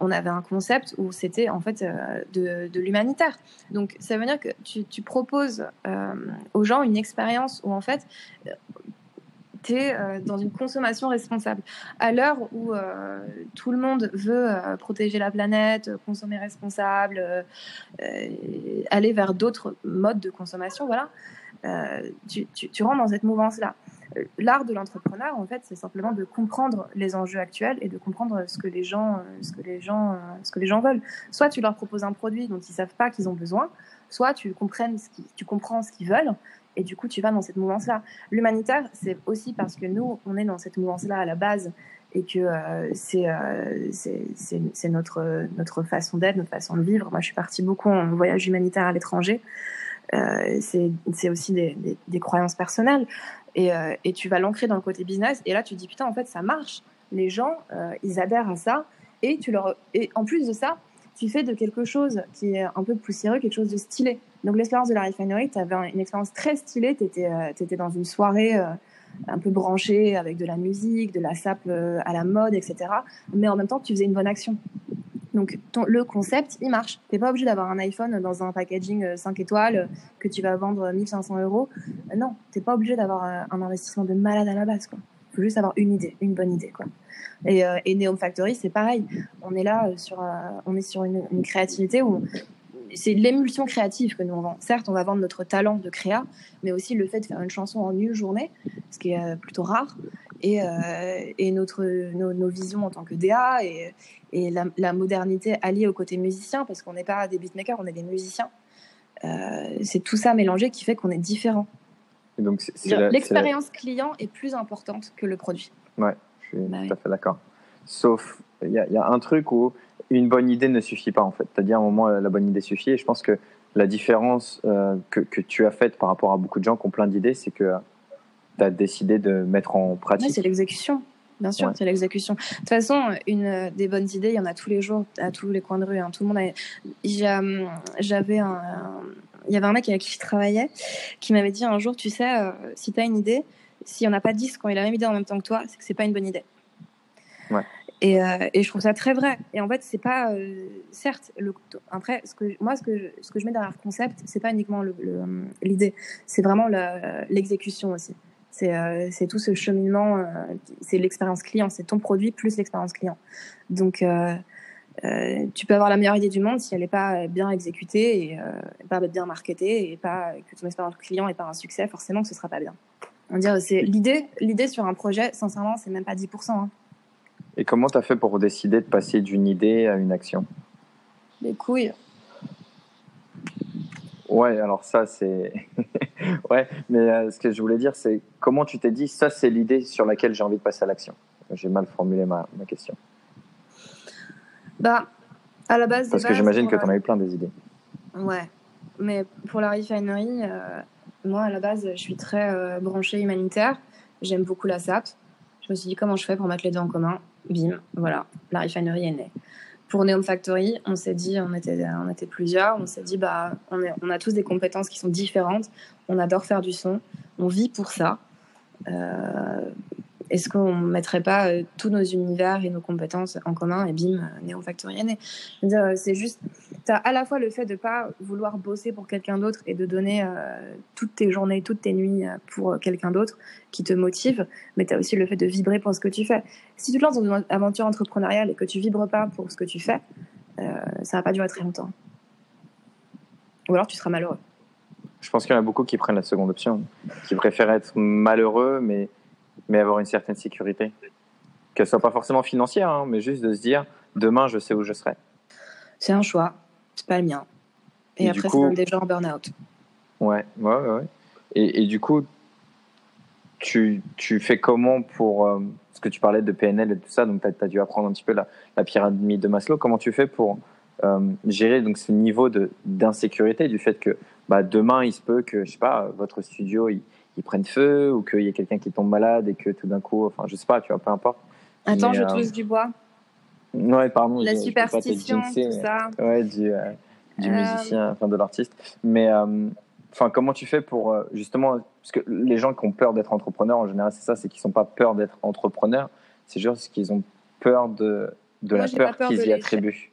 on avait un concept où c'était en fait de, l'humanitaire. Donc ça veut dire que tu, proposes aux gens une expérience où en fait tu es dans une consommation responsable. À l'heure où tout le monde veut protéger la planète, consommer responsable, aller vers d'autres modes de consommation, voilà, euh, tu, tu, rentres dans cette mouvance-là. Euh, l'art de l'entrepreneur, en fait, c'est simplement de comprendre les enjeux actuels et de comprendre ce que les gens, euh, ce que les gens, ce que les gens veulent. Soit tu leur proposes un produit dont ils savent pas qu'ils ont besoin, soit tu, comprennes ce qui, tu comprends ce qu'ils veulent et du coup tu vas dans cette mouvance-là. L'humanitaire, c'est aussi parce que nous, on est dans cette mouvance-là à la base et que euh, c'est c'est notre, notre façon d'être, notre façon de vivre. Moi, je suis partie beaucoup en voyage humanitaire à l'étranger. Euh, c'est aussi des, croyances personnelles. Et, euh, et, tu vas l'ancrer dans le côté business. Et là, tu dis, putain, en fait, ça marche. les gens, ils adhèrent à ça. Et, tu leur... et en plus de ça, tu fais de quelque chose qui est un peu poussiéreux, quelque chose de stylé. Donc l'expérience de la refinery, tu avais une expérience très stylée, tu étais, dans une soirée un peu branchée avec de la musique, de la sape à la mode, etc. Mais en même temps, tu faisais une bonne action. Donc le concept, il marche. Tu n'es pas obligé d'avoir un iPhone dans un packaging 5 étoiles que tu vas vendre 1500 euros. non, tu n'es pas obligé d'avoir un investissement de malade à la base. Quoi faut juste avoir une idée, une bonne idée. Et, euh, Neom Factory, c'est pareil. On est là euh, sur, euh, on est sur une, créativité où c'est l'émulsion créative que nous on vend. Certes, on va vendre notre talent de créa, mais aussi le fait de faire une chanson en une journée, ce qui est plutôt rare, et, et notre, nos, visions en tant que DA et, et la, modernité alliée au côté musicien, parce qu'on n'est pas des beatmakers, on est des musiciens. c'est tout ça mélangé qui fait qu'on est différent. L'expérience client est plus importante que le produit. Ouais, je suis bah tout à fait d'accord. Sauf, il y, a un truc où une bonne idée ne suffit pas en fait. Dit à un moment la bonne idée suffit et je pense que la différence euh, que, que, tu as faite par rapport à beaucoup de gens qui ont plein d'idées, c'est que tu as décidé de mettre en pratique. c'est l'exécution. Bien sûr, c'est l'exécution. De toute façon, une des bonnes idées, il y en a tous les jours, à tous les coins de rue. Hein. Tout le monde J'avais un, il y avait un mec avec qui je travaillais qui m'avait dit un jour, tu sais, euh, si tu as une idée, s'il n'y en a pas 10 quand il a la même idée en même temps que toi, c'est que c'est pas une bonne idée. Ouais. Et, euh, et, je trouve ça très vrai. Et en fait, c'est pas, euh, certes, le, après, ce que, moi, ce que, je, ce que je mets derrière le concept, c'est pas uniquement l'idée, c'est vraiment l'exécution aussi. C'est tout ce cheminement, c'est l'expérience client, c'est ton produit plus l'expérience client. Donc, euh, tu peux avoir la meilleure idée du monde si elle n'est pas bien exécutée et euh, pas bien marketée et pas que ton expérience client n'est pas un succès, forcément que ce sera pas bien. On dirait c'est l'idée, l'idée sur un projet, sincèrement, c'est même pas 10%. Hein. Et comment tu as fait pour décider de passer d'une idée à une action? Des couilles. Ouais, alors ça c'est. ouais, mais euh, ce que je voulais dire, c'est comment tu t'es dit, ça c'est l'idée sur laquelle j'ai envie de passer à l'action? J'ai mal formulé ma, ma question. Bah, à la base. Parce que j'imagine que tu en as eu plein des idées. Ouais. Mais pour la refinery, euh, moi, à la base, je suis très euh, branchée humanitaire. J'aime beaucoup la SAP. Je me suis dit, comment je fais pour mettre les deux en commun? Bim, voilà, la refinery est née. Pour Neom Factory, on s'est dit, on était, on était plusieurs, on s'est dit, bah, on a tous des compétences qui sont différentes. On adore faire du son. On vit pour ça. Euh, est-ce qu'on ne mettrait pas euh, tous nos univers et nos compétences en commun et bim, euh, Néo Factorienne euh, C'est juste, tu as à la fois le fait de pas vouloir bosser pour quelqu'un d'autre et de donner toutes tes journées, toutes tes nuits pour quelqu'un d'autre qui te motive, mais tu as aussi le fait de vibrer pour ce que tu fais. Si tu te lances dans une aventure entrepreneuriale et que tu vibres pas pour ce que tu fais, ça va pas durer très longtemps. Ou alors tu seras malheureux. Je pense qu'il y en a beaucoup qui prennent la seconde option, qui préfèrent être malheureux, mais mais avoir une certaine sécurité. Qu'elle soit pas forcément financière, hein, mais juste de se dire demain, je sais où je serai. C'est un choix, c'est pas le mien. Et, après, c'est des gens en burn-out. Ouais, ouais, ouais. Et, et, du coup, tu, tu fais comment pour. Euh, ce que tu parlais de PNL et tout ça, donc tu as, dû apprendre un petit peu la, la, pyramide de Maslow. Comment tu fais pour euh, gérer donc, ce niveau d'insécurité du fait que bah, demain, il se peut que, je sais pas, votre studio, il, prennent feu ou qu'il y ait quelqu'un qui tombe malade et que tout d'un coup, enfin, je sais pas, tu vois, peu importe. Attends, je euh, touche du bois. Ouais, pardon. La superstition, tout ça. Ouais, du, euh, du euh, musicien, enfin de l'artiste. Mais enfin, comment tu fais pour justement, parce que les gens qui ont peur d'être entrepreneurs, en général, c'est ça, c'est qu'ils n'ont pas peur d'être entrepreneurs, c'est juste qu'ils ont peur de, de la peur, qu'ils y attribuent.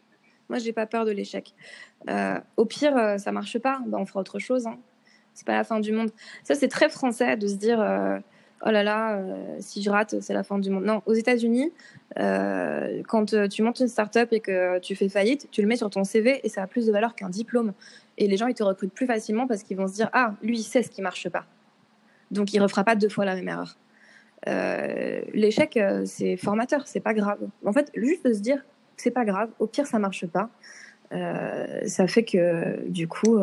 Moi, j'ai pas peur de l'échec. au pire, ça marche pas, ben, on fera autre chose. Hein c'est pas la fin du monde. Ça, c'est très français de se dire euh, oh là là, euh, si je rate, c'est la fin du monde. Non, aux États-Unis, euh, quand tu montes une start-up et que tu fais faillite, tu le mets sur ton CV et ça a plus de valeur qu'un diplôme. Et les gens, ils te recrutent plus facilement parce qu'ils vont se dire ah, lui, il sait ce qui marche pas. Donc, il refera pas deux fois la même erreur. L'échec, c'est formateur, c'est pas grave. En fait, juste de se dire c'est pas grave, au pire, ça marche pas. ça fait que du coup,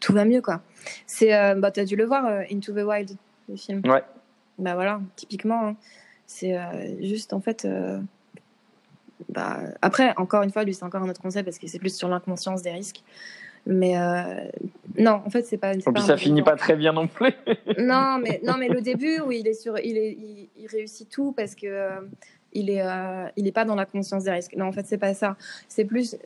tout va mieux, quoi. C'est, euh, bah, t'as dû le voir, euh, Into the Wild, le film. Ouais. Bah voilà, typiquement, hein. c'est euh, juste en fait. Bah, après, encore une fois, lui, c'est encore un autre concept parce que c'est plus sur l'inconscience des risques. Mais non, en fait, c'est pas. Et puis ça finit pas très bien non plus. non, mais non, mais le début où il est sur, il, est, il, réussit tout parce que il est, il est pas dans la conscience des risques. Non, en fait, c'est pas ça. C'est plus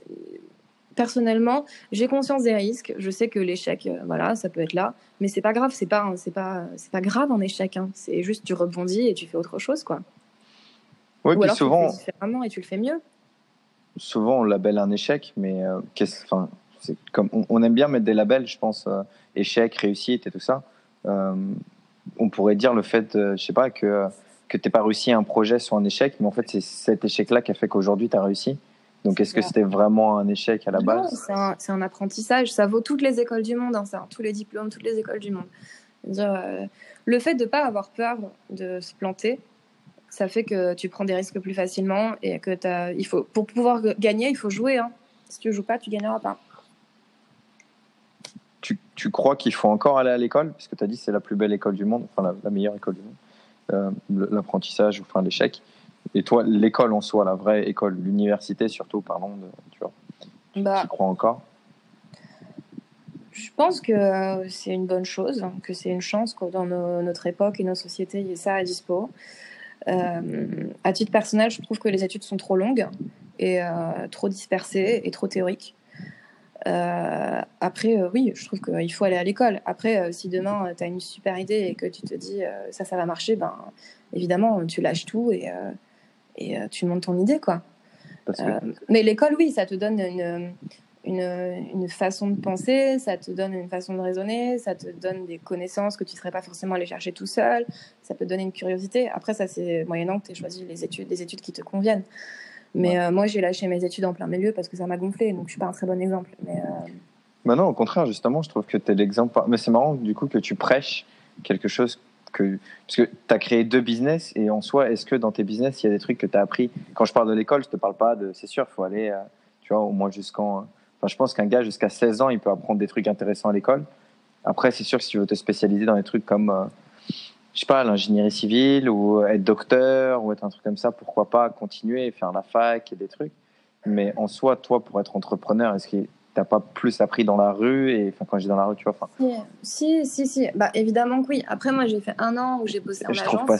personnellement, j'ai conscience des risques. Je sais que l'échec, euh, voilà, ça peut être là, mais c'est pas grave. C'est pas, c'est pas, c'est pas grave en échec. Hein. C'est juste tu rebondis et tu fais autre chose, quoi. Oui, Ou puis alors souvent, tu le fais différemment et tu le fais mieux. souvent on labelle un échec, mais euh, qu'est-ce, enfin, c'est comme on, on aime bien mettre des labels, je pense, euh, échec, réussite et tout ça. On pourrait dire le fait, je sais pas, que que t'aies pas réussi un projet soit un échec, mais en fait c'est cet échec-là qui a fait qu'aujourd'hui tu as réussi. Donc est-ce que c'était vraiment un échec à la Non, base c'est un, apprentissage. Ça vaut toutes les écoles du monde, hein, ça, tous les diplômes, toutes les écoles du monde. Euh, le fait de ne pas avoir peur de se planter, ça fait que tu prends des risques plus facilement et que t'as- il faut, pour pouvoir gagner, il faut jouer. hein. Si tu ne joues pas, tu gagneras pas. tu, tu crois qu'il faut encore aller à l'école? Puisque tu as dit que c'est la plus belle école du monde, enfin la, la meilleure école du monde, euh, l'apprentissage, enfin l'échec. Et toi, l'école en soi, la vraie école, l'université surtout, parlons de, tu vois, Bah, tu crois encore? Je pense que c'est une bonne chose, que c'est une chance que dans nos- notre époque et nos sociétés, il y ait ça à dispo. Euh, à titre personnel, je trouve que les études sont trop longues et euh, trop dispersées et trop théoriques. Euh, après, euh, oui, je trouve qu'il faut aller à l'école. Après, euh, si demain tu as une super idée et que tu te dis ça, ça va marcher, ben évidemment, tu lâches tout et, et euh, tu montes ton idée, quoi. Que Euh, mais l'école, oui, ça te donne une, une, une façon de penser, ça te donne une façon de raisonner, ça te donne des connaissances que tu ne serais pas forcément allé chercher tout seul, ça peut te donner une curiosité. Après, ça, c'est moyennant que tu aies choisi les études, des études qui te conviennent. Mais euh, moi, j'ai lâché mes études en plein milieu parce que ça m'a gonflé, donc je suis pas un très bon exemple. Mais euh, Bah non, au contraire, justement, je trouve que tu es l'exemple. Mais c'est marrant, du coup, que tu prêches quelque chose Parce que tu as créé deux business, et en soi, est-ce que dans tes business, il y a des trucs que tu as appris? Quand je parle de l'école, je te parle pas de. C'est sûr, il faut aller, euh, tu vois, au moins jusqu'en. Enfin, je pense qu'un gars, jusqu'à 16 ans, il peut apprendre des trucs intéressants à l'école. Après, c'est sûr que si tu veux te spécialiser dans des trucs comme. euh, je sais pas, l'ingénierie civile ou être docteur ou être un truc comme ça, pourquoi pas continuer, faire la fac et des trucs. Mais en soi, toi, pour être entrepreneur, est-ce que t'as pas plus appris dans la rue et enfin quand je dis dans la rue, tu vois, enfin, si, si, si, bah évidemment que oui. Après, moi, j'ai fait un an où j'ai bossé en je agence. trouve pas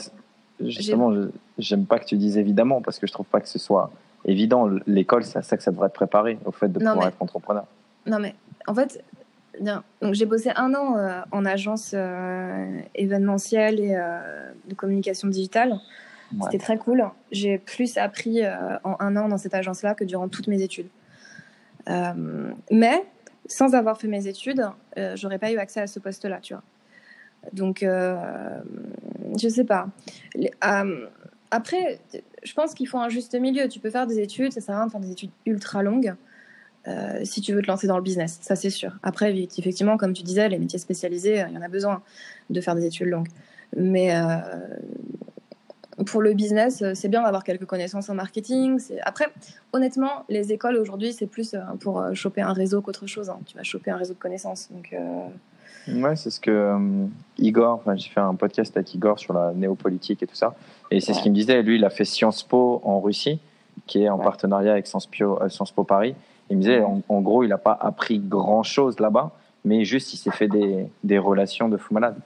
justement, j'aime pas que tu dises évidemment parce que je trouve pas que ce soit évident. L'école, c'est à ça que ça devrait te préparer au fait de Non, pouvoir mais- être entrepreneur. Non, mais en fait, donc j'ai bossé un an euh, en agence euh, événementielle et euh, de communication digitale. Ouais. C'était très cool. J'ai plus appris en un an dans cette agence-là que durant toutes mes études. Euh, mais sans avoir fait mes études, euh, j'aurais pas eu accès à ce poste-là, tu vois. Donc, euh, je sais pas. Après, je pense qu'il faut un juste milieu. Tu peux faire des études, ça sert à rien de faire des études ultra longues. si tu veux te lancer dans le business, ça c'est sûr. Après, effectivement, comme tu disais, les métiers spécialisés, il y en a besoin de faire des études longues. Mais euh, pour le business, euh, c'est bien d'avoir quelques connaissances en marketing. Après, honnêtement, les écoles aujourd'hui, c'est plus euh, pour euh, choper un réseau qu'autre chose. hein. Tu vas choper un réseau de connaissances. Donc, euh, Ouais, c'est ce que euh, Igor, enfin, j'ai fait un podcast avec Igor sur la néopolitique et tout ça, et c'est ce qu'il me disait. Lui, il a fait Sciences Po en Russie, qui est en Ouais. partenariat avec Sciences Po, euh, Sciences Po Paris. Il me disait, en, en gros, il n'a pas appris grand chose là-bas, mais juste il s'est fait des, des relations de fou malade.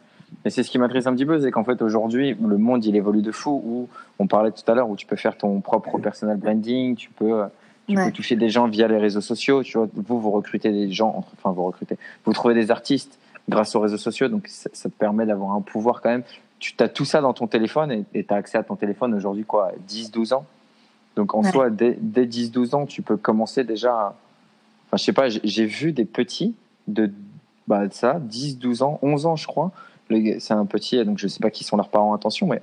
Et c'est ce qui m'intéresse un petit peu, c'est qu'en fait aujourd'hui, le monde il évolue de fou. Où on parlait tout à l'heure, où tu peux faire ton propre personal branding, tu peux, euh, tu Ouais. peux toucher des gens via les réseaux sociaux. Tu vois, vous vous recrutez des gens, enfin vous recrutez, vous trouvez des artistes grâce aux réseaux sociaux, donc ça, ça te permet d'avoir un pouvoir quand même. Tu as tout ça dans ton téléphone et tu as accès à ton téléphone aujourd'hui quoi, 10-12 ans. Donc en Ouais. soi, dès, dès 10-12 ans, tu peux commencer déjà. à- Enfin, je sais pas, j'ai- vu des petits de, bah, de ça, 10-12 ans, 11 ans, je crois. C'est un petit, donc je sais pas qui sont leurs parents attention, mais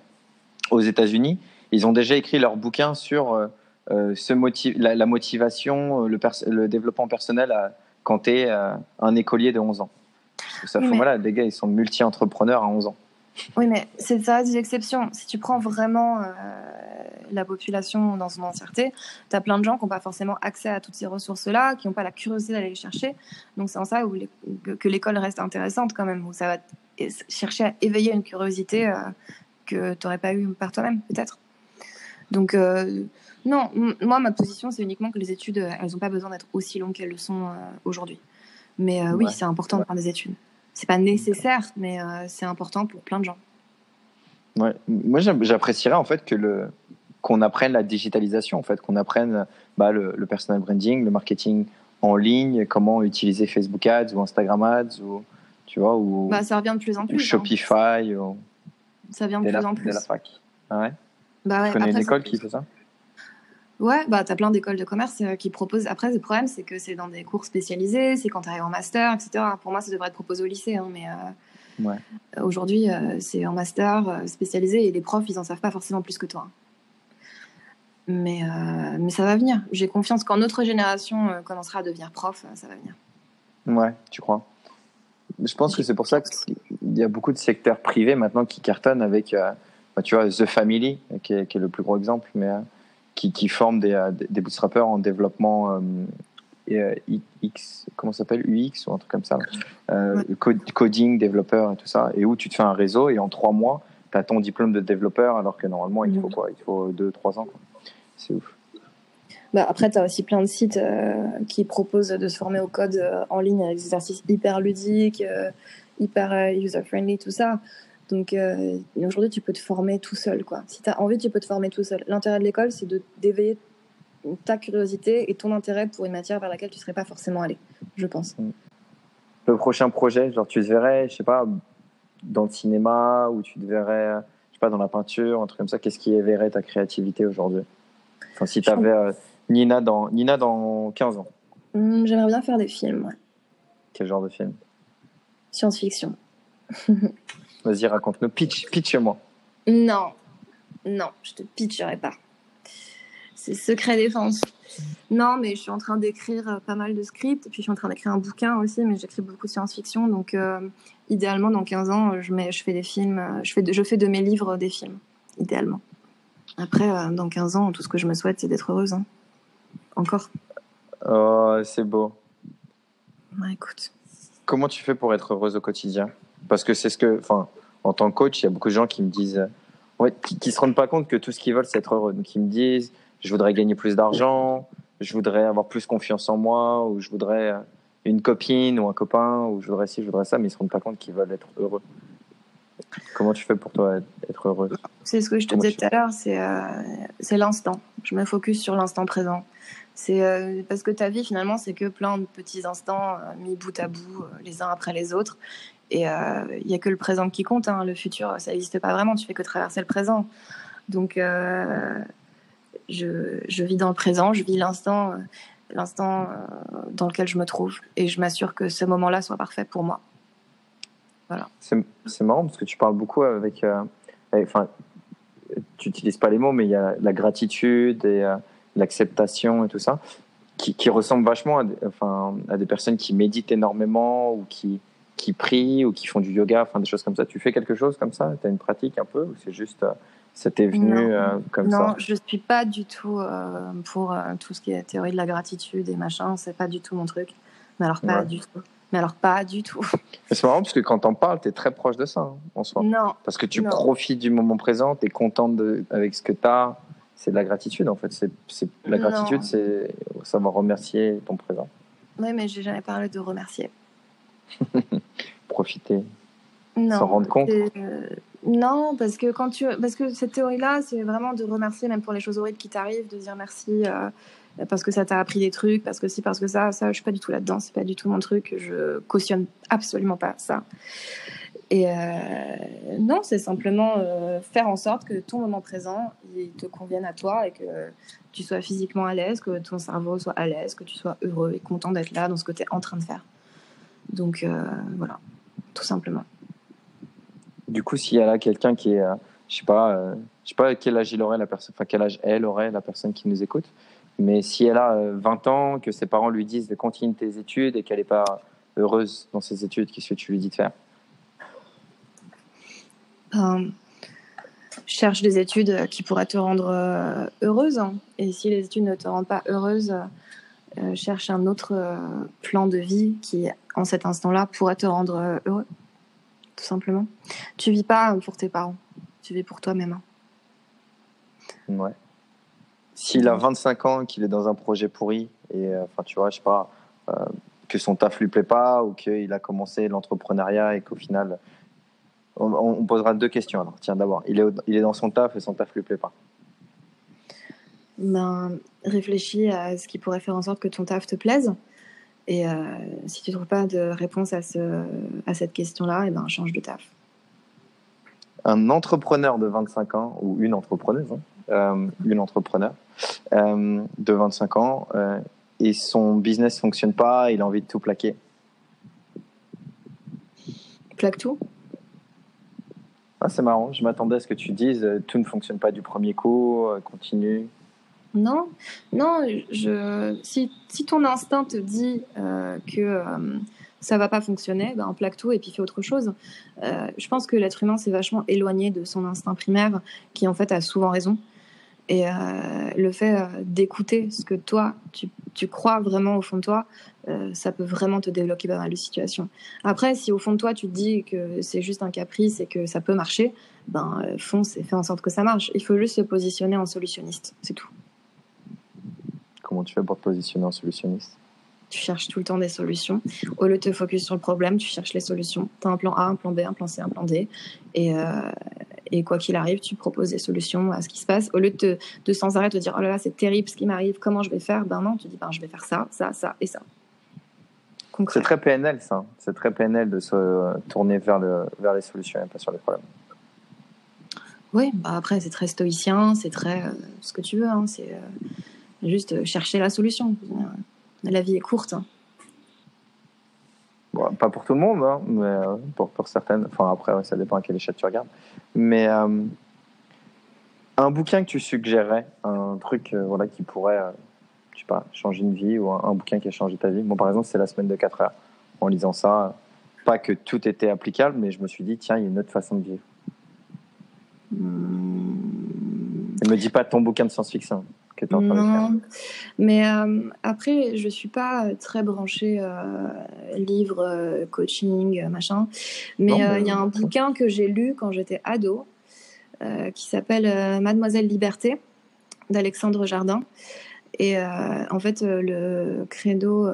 aux États-Unis, ils ont déjà écrit leur bouquin sur euh, euh, ce motiv la, la motivation, euh, le, développement personnel à- quand tu es un écolier de 11 ans. Ça Oui, fout mais- malade. Les gars, ils sont multi-entrepreneurs à 11 ans. Oui, mais c'est ça des exceptions. Si tu prends vraiment euh, la population dans son entièreté, tu as plein de gens qui n'ont pas forcément accès à toutes ces ressources-là, qui n'ont pas la curiosité d'aller les chercher. Donc c'est en ça où les- que, que l'école reste intéressante quand même, où ça va chercher à éveiller une curiosité euh, que tu n'aurais pas eu par toi-même, peut-être. Donc euh, non, moi ma position c'est uniquement que les études, euh, elles n'ont pas besoin d'être aussi longues qu'elles le sont aujourd'hui. Mais euh, oui, Ouais. c'est important de faire des études. C'est pas nécessaire, mais euh, c'est important pour plein de gens. Ouais. Moi, j'apprécierais en fait que le qu'on apprenne la digitalisation, en fait, qu'on apprenne bah, le, le, personal branding, le marketing en ligne, comment utiliser Facebook Ads ou Instagram Ads, ou, tu vois, ou, bah, ça revient de plus en plus. Ou Shopify. Hein. Ou, ça vient de plus la, en plus. la fac. Ah ouais? Bah ouais, tu connais une école qui fait ça? Ouais, bah t'as plein d'écoles de commerce euh, qui proposent. Après, le problème, c'est que c'est dans des cours spécialisés, c'est quand tu arrives en master, etc. Pour moi, ça devrait être proposé au lycée, hein, mais euh, ouais. aujourd'hui, euh, c'est en master spécialisé et les profs, ils en savent pas forcément plus que toi. Mais, mais ça va venir. J'ai confiance quand notre génération commencera à devenir prof, ça va venir. Ouais, tu crois? Je pense que c'est pour ça qu'il y a beaucoup de secteurs privés maintenant qui cartonnent avec, bah, tu vois, The Family, qui est, qui est, le plus gros exemple, mais qui, qui forment des, euh, des bootstrappers en développement euh, euh, X, comment s'appelle UX ou un truc comme ça, euh, coding, développeur et tout ça, et où tu te fais un réseau et en trois mois, tu as ton diplôme de développeur alors que normalement il faut quoi? Il faut deux, trois ans. C'est ouf. Bah après, tu as aussi plein de sites qui proposent de se former au code en ligne avec des exercices hyper ludiques, hyper user-friendly, tout ça. Donc euh, aujourd'hui, tu peux te former tout seul. Quoi. Si tu as envie, tu peux te former tout seul. L'intérêt de l'école, c'est d'éveiller ta curiosité et ton intérêt pour une matière vers laquelle tu ne serais pas forcément allé, je pense. Mm. Le prochain projet, genre tu te verrais, je sais pas, dans le cinéma ou tu te verrais, je sais pas, dans la peinture, un truc comme ça, qu'est-ce qui éveillerait ta créativité aujourd'hui? Enfin, si tu avais euh, Nina, dans, Nina dans 15 ans. Mm, j'aimerais bien faire des films, ouais. Quel genre de film? Science-fiction. Vas-y, raconte-nous. Pitch, pitch-moi. Non, non, je te pitcherai pas. C'est secret défense. Non, mais je suis en train d'écrire euh, pas mal de scripts. Et puis je suis en train d'écrire un bouquin aussi, mais j'écris beaucoup de science-fiction. Donc euh, idéalement, dans 15 ans, je, mets, je fais des films. Euh, je fais, de, je fais de mes livres des films, idéalement. Après, dans 15 ans, tout ce que je me souhaite, c'est d'être heureuse. Hein. Encore. Oh, c'est beau. Bah, écoute. Comment tu fais pour être heureuse au quotidien? Parce que c'est ce que, enfin, en tant que coach, il y a beaucoup de gens qui me disent, ouais, qui, ne se rendent pas compte que tout ce qu'ils veulent, c'est être heureux. Donc, ils me disent, je voudrais gagner plus d'argent, je voudrais avoir plus confiance en moi, ou je voudrais une copine ou un copain, ou je voudrais ci, je voudrais ça, mais ils se rendent pas compte qu'ils veulent être heureux. Comment tu fais pour toi être heureuse? C'est ce que je te disais tout à l'heure, c'est euh, c'est l'instant. Je me focus sur l'instant présent. C'est euh, parce que ta vie finalement c'est que plein de petits instants mis bout à bout les uns après les autres et il euh, n'y a que le présent qui compte. Hein. Le futur, ça n'existe pas vraiment. Tu fais que traverser le présent. Donc, euh, je, je, vis dans le présent, je vis l'instant, euh, l'instant dans lequel je me trouve, et je m'assure que ce moment-là soit parfait pour moi. Voilà. C'est marrant parce que tu parles beaucoup avec. enfin, tu n'utilises pas les mots, mais il y a la gratitude et l'acceptation et tout ça, qui, qui ressemble vachement à, enfin, à des personnes qui méditent énormément ou qui, qui prient ou qui font du yoga, enfin des choses comme ça. Tu fais quelque chose comme ça? Tu as une pratique un peu ou c'est juste euh, ça t'est venu euh, comme ça? Non, je ne suis pas du tout euh, pour tout ce qui est théorie de la gratitude et machin. C'est pas du tout mon truc. Mais alors pas du tout. Mais alors pas du tout. C'est marrant parce que quand t'en parles, tu es très proche de ça hein, en soi. Non. Parce que tu profites du moment présent, tu es contente de, avec ce que tu as. C'est de la gratitude en fait. C'est, la gratitude, c'est savoir remercier ton présent. Oui, mais j'ai jamais parlé de remercier. Profiter. S'en rendre compte. Euh, non, parce que quand tu, parce que cette théorie-là, c'est vraiment de remercier même pour les choses horribles qui t'arrivent, de dire merci euh, parce que ça t'a appris des trucs, parce que si, parce que ça, ça, je suis pas du tout là-dedans, c'est pas du tout mon truc, je cautionne absolument pas ça. Et euh, non, c'est simplement faire en sorte que ton moment présent, il te convienne à toi et que tu sois physiquement à l'aise, que ton cerveau soit à l'aise, que tu sois heureux et content d'être là dans ce que tu es en train de faire. Donc euh, voilà, tout simplement. Du coup, s'il y a là quelqu'un qui est, euh, je sais pas, euh, sais pas quel âge il aurait la personne, enfin quel âge elle aurait la personne qui nous écoute, mais si elle a 20 ans, que ses parents lui disent de continuer tes études et qu'elle n'est pas heureuse dans ses études, qu'est-ce que tu lui dis de faire? Cherche des études qui pourraient te rendre heureuse. Hein. Et si les études ne te rendent pas heureuse, cherche un autre plan de vie qui en cet instant-là pourrait te rendre euh, heureux, tout simplement. Tu vis pas pour tes parents, tu vis pour toi-même. Hein. Ouais. S'il a 25 ans, qu'il est dans un projet pourri, et euh, enfin, tu vois, je sais pas, euh, que son taf lui plaît pas, ou qu'il a commencé l'entrepreneuriat et qu'au final, on, posera deux questions. Alors, tiens, d'abord, il est, il est dans son taf et son taf lui plaît pas. ben, réfléchis à ce qui pourrait faire en sorte que ton taf te plaise. Et euh, si tu ne trouves pas de réponse à, ce, à cette question-là, et ben, change de taf. Un entrepreneur de 25 ans, ou une entrepreneuse, hein, euh, une entrepreneur euh, de 25 ans, et son business ne fonctionne pas, il a envie de tout plaquer. Plaque tout? Ah, C'est marrant, je m'attendais à ce que tu dises tout ne fonctionne pas du premier coup, continue. Non, non. Je, si, si ton instinct te dit euh, que euh, ça va pas fonctionner, ben, plaque tout et puis fais autre chose. Euh, je pense que l'être humain s'est vachement éloigné de son instinct primaire, qui en fait a souvent raison. Et le fait d'écouter ce que toi, tu, tu, crois vraiment au fond de toi, ça peut vraiment te débloquer pas mal de situations. Après, si au fond de toi, tu te dis que c'est juste un caprice et que ça peut marcher, ben fonce et fais en sorte que ça marche. Il faut juste se positionner en solutionniste, c'est tout. Comment tu fais pour te positionner en solutionniste? Tu cherches tout le temps des solutions. Au lieu de te focus sur le problème, tu cherches les solutions. Tu as un plan A, un plan B, un plan C, un plan D. Et, euh, et quoi qu'il arrive, tu proposes des solutions à ce qui se passe. Au lieu de, de sans arrêt te dire Oh là là, c'est terrible ce qui m'arrive, comment je vais faire? Ben non, tu dis ben, Je vais faire ça, ça, ça et ça. C'est très PNL, ça. C'est très PNL de se tourner vers, le, vers les solutions et pas sur les problèmes. Oui, bah après, c'est très stoïcien, c'est très euh, ce que tu veux. Hein, c'est. Euh, Juste chercher la solution. La vie est courte. Hein. Pas pour tout le monde, hein, mais euh, pour, pour, certaines. Enfin, après, ça dépend à quelle échelle tu regardes. Mais euh, un bouquin que tu suggérerais, un truc euh, voilà, qui pourrait, je sais pas, changer une vie ou un, bouquin qui a changé ta vie. Bon, par exemple, c'est La semaine de 4 heures. En lisant ça, pas que tout était applicable, mais je me suis dit, tiens, il y a une autre façon de vivre. Hmm. Ne me dis pas ton bouquin de science-fiction non, mais euh, après, je suis pas très branchée euh, livre, euh, coaching, machin. Mais il y a un bouquin que j'ai lu quand j'étais ado qui s'appelle Mademoiselle Liberté d'Alexandre Jardin. Et en fait, le credo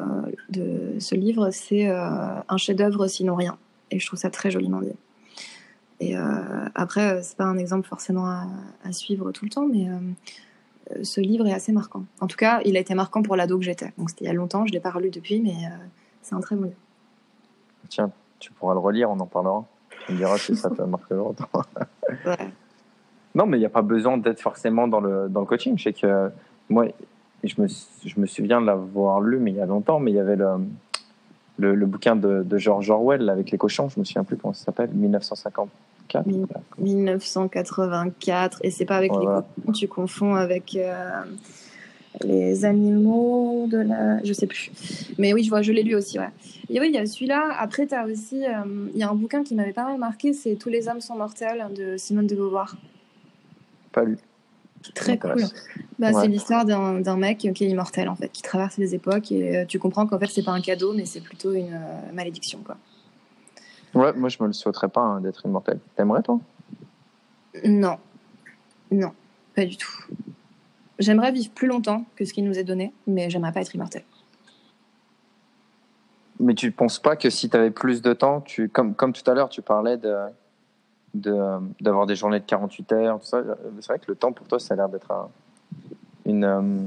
de ce livre, c'est un chef-d'œuvre sinon rien. Et je trouve ça très joliment dit. Et après, c'est pas un exemple forcément à, à, suivre tout le temps, mais ce livre est assez marquant. En tout cas, il a été marquant pour l'ado que j'étais. Donc c'était il y a longtemps, je ne l'ai pas relu depuis, mais euh, c'est un très bon livre. Tiens, tu pourras le relire, on en parlera. Tu me diras si ça t'a marqué longtemps. ouais. Non, mais il n'y a pas besoin d'être forcément dans le, dans le coaching. Je sais que moi, je me, je me souviens de l'avoir lu, mais il y a longtemps, mais il y avait le, le, le bouquin de, de, George Orwell avec les cochons, je me souviens plus comment ça s'appelle, 1950. 1984. Et c'est pas avec les cochons, tu confonds avec euh, les animaux de la. Je sais plus. Mais oui, je vois, je l'ai lu aussi, ouais. Et oui, il y a celui-là. Après, tu as aussi. Euh, il y a un bouquin qui m'avait pas mal marqué, c'est Tous les hommes sont mortels de Simone de Beauvoir. Pas lu. Très cool. Bah, C'est l'histoire d'un mec qui est immortel, en fait, qui traverse les époques et euh, tu comprends qu'en fait, c'est pas un cadeau, mais c'est plutôt une malédiction, quoi. Ouais, moi je me le souhaiterais pas hein, d'être immortel. T'aimerais toi? Non. Non, pas du tout. J'aimerais vivre plus longtemps que ce qui nous est donné, mais j'aimerais pas être immortel. Mais tu ne penses pas que si tu avais plus de temps, tu, comme, comme tout à l'heure, tu parlais de d'avoir des journées de 48 heures, tout ça. C'est vrai que le temps pour toi, ça a l'air d'être une, euh,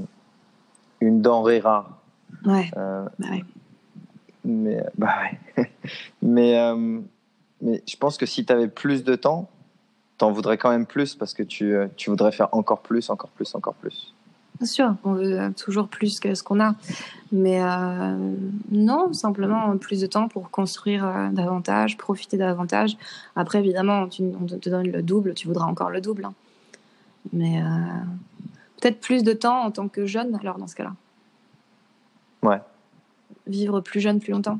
une denrée rare. Ouais. Euh, bah ouais. Mais, bah ouais. mais, euh, mais je pense que si tu avais plus de temps, tu en voudrais quand même plus parce que tu, euh, tu voudrais faire encore plus, encore plus, encore plus. Bien sûr, on veut toujours plus que ce qu'on a. Mais euh, non, simplement plus de temps pour construire davantage, profiter davantage. Après, évidemment, tu, on te donne le double, tu voudras encore le double. Hein. Mais peut-être plus de temps en tant que jeune, alors dans ce cas-là. Ouais, vivre plus jeune plus longtemps.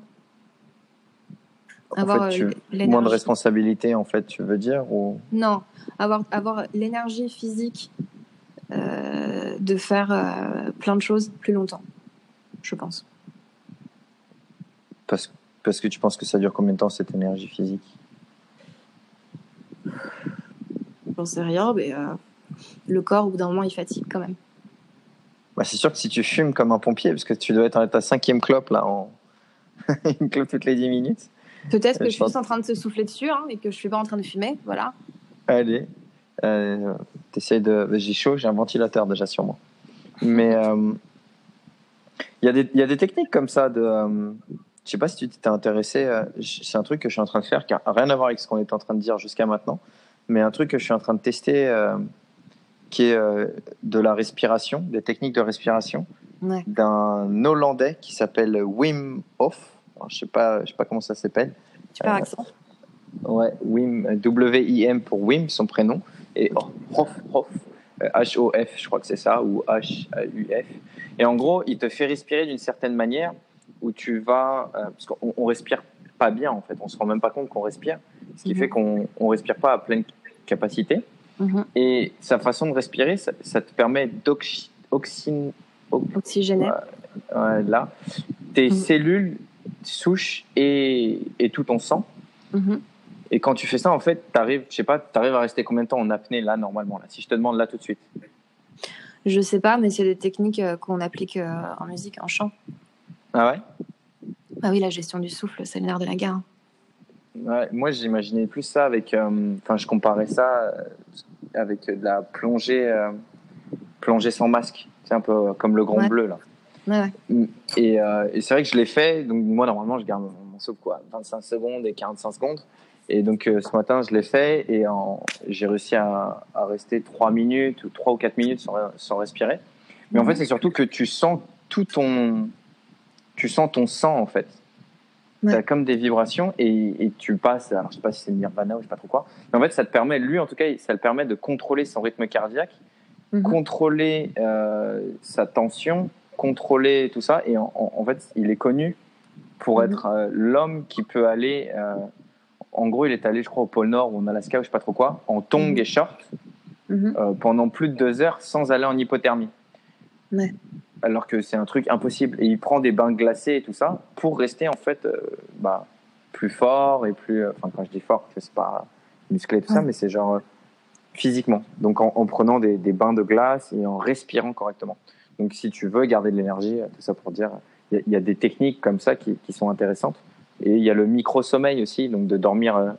Avoir fait, euh, moins de responsabilités en fait tu veux dire ou? Non. Avoir avoir l'énergie physique euh, de faire euh, plein de choses plus longtemps je pense. Parce parce que tu penses que ça dure combien de temps cette énergie physique? J'en sais rien mais le corps au bout d'un moment il fatigue quand même bah, c'est sûr que si tu fumes comme un pompier, parce que tu dois être à ta cinquième clope, là, en... une clope toutes les 10 minutes. Peut-être que je, suis juste en train de se souffler dessus hein, et que je suis pas en train de fumer, voilà. Allez, euh, t'essayes de. J'ai chaud, j'ai un ventilateur déjà sur moi. Mais euh, il y, a des- il y a des techniques comme ça de. euh, je sais pas si tu t'es intéressé. euh, c'est un truc que je suis en train de faire qui a rien à voir avec ce qu'on était en train de dire jusqu'à maintenant, mais un truc que je suis en train de tester euh, qui est euh, de la respiration, des techniques de respiration Ouais. d'un Hollandais qui s'appelle Wim Hof. Alors, je sais pas, je sais pas comment ça s'appelle. Super Euh, accent. Ouais, Wim, W-I-M pour Wim, son prénom, et Hof, Hof, euh, H-O-F, je crois que c'est ça, ou H-U-F. Et en gros, il te fait respirer d'une certaine manière où tu vas. euh, parce qu'on on respire pas bien, en fait, on se rend même pas compte qu'on respire, ce qui Mhm. fait qu'on on respire pas à pleine capacité. Mhm. Et sa façon de respirer, ça, ça te permet là, tes Mhm. cellules, souches et, et tout ton sang. Mhm. Et quand tu fais ça, en fait, tu arrives, je sais pas, tu arrives à rester combien de temps en apnée là, normalement là? Si je te demande là tout de suite. Je sais pas, mais c'est des techniques euh, qu'on applique euh, en musique, en chant. Ah ouais, Ah oui, la gestion du souffle, c'est le nerf de la guerre. Ouais, Moi, j'imaginais plus ça avec. euh, Enfin, je comparais ça euh, avec de la plongée, euh, plongée sans masque. C'est un peu comme le grand Ouais. bleu là. Ouais, ouais. Et, euh, et c'est vrai que je l'ai fait. Donc, moi, normalement, je garde mon, souffle quoi, 25 secondes et 45 secondes. Et donc, ce matin, je l'ai fait et j'ai réussi à, à rester 3 minutes ou 3 ou 4 minutes sans, sans respirer. Mais en fait, c'est surtout que tu sens tout ton. Tu sens ton sang, en fait. Ouais. Tu as comme des vibrations et, et tu passes. Alors, je sais pas si c'est Nirvana ou je sais pas trop quoi. Mais en fait, ça te permet, lui, en tout cas, ça le permet de contrôler son rythme cardiaque, Mhm. contrôler euh, sa tension, contrôler tout ça. Et en, fait, il est connu pour Mhm. être euh, l'homme qui peut aller. euh, en gros, il est allé, je crois, au pôle Nord ou en Alaska ou je sais pas trop quoi, en tongs Mhm. et short Mhm. pendant plus de deux heures sans aller en hypothermie. Ouais. Alors que c'est un truc impossible. Et il prend des bains glacés et tout ça pour rester en fait euh, bah, plus fort et plus. euh, Enfin, quand je dis fort, c'est pas musclé et tout ça, Ouais. mais c'est genre euh, physiquement. Donc en, en prenant des, des bains de glace et en respirant correctement. Donc si tu veux garder de l'énergie, tout ça pour dire, il y, a- il y a des techniques comme ça qui, qui sont intéressantes. Et il y a le micro-sommeil aussi, donc de dormir euh,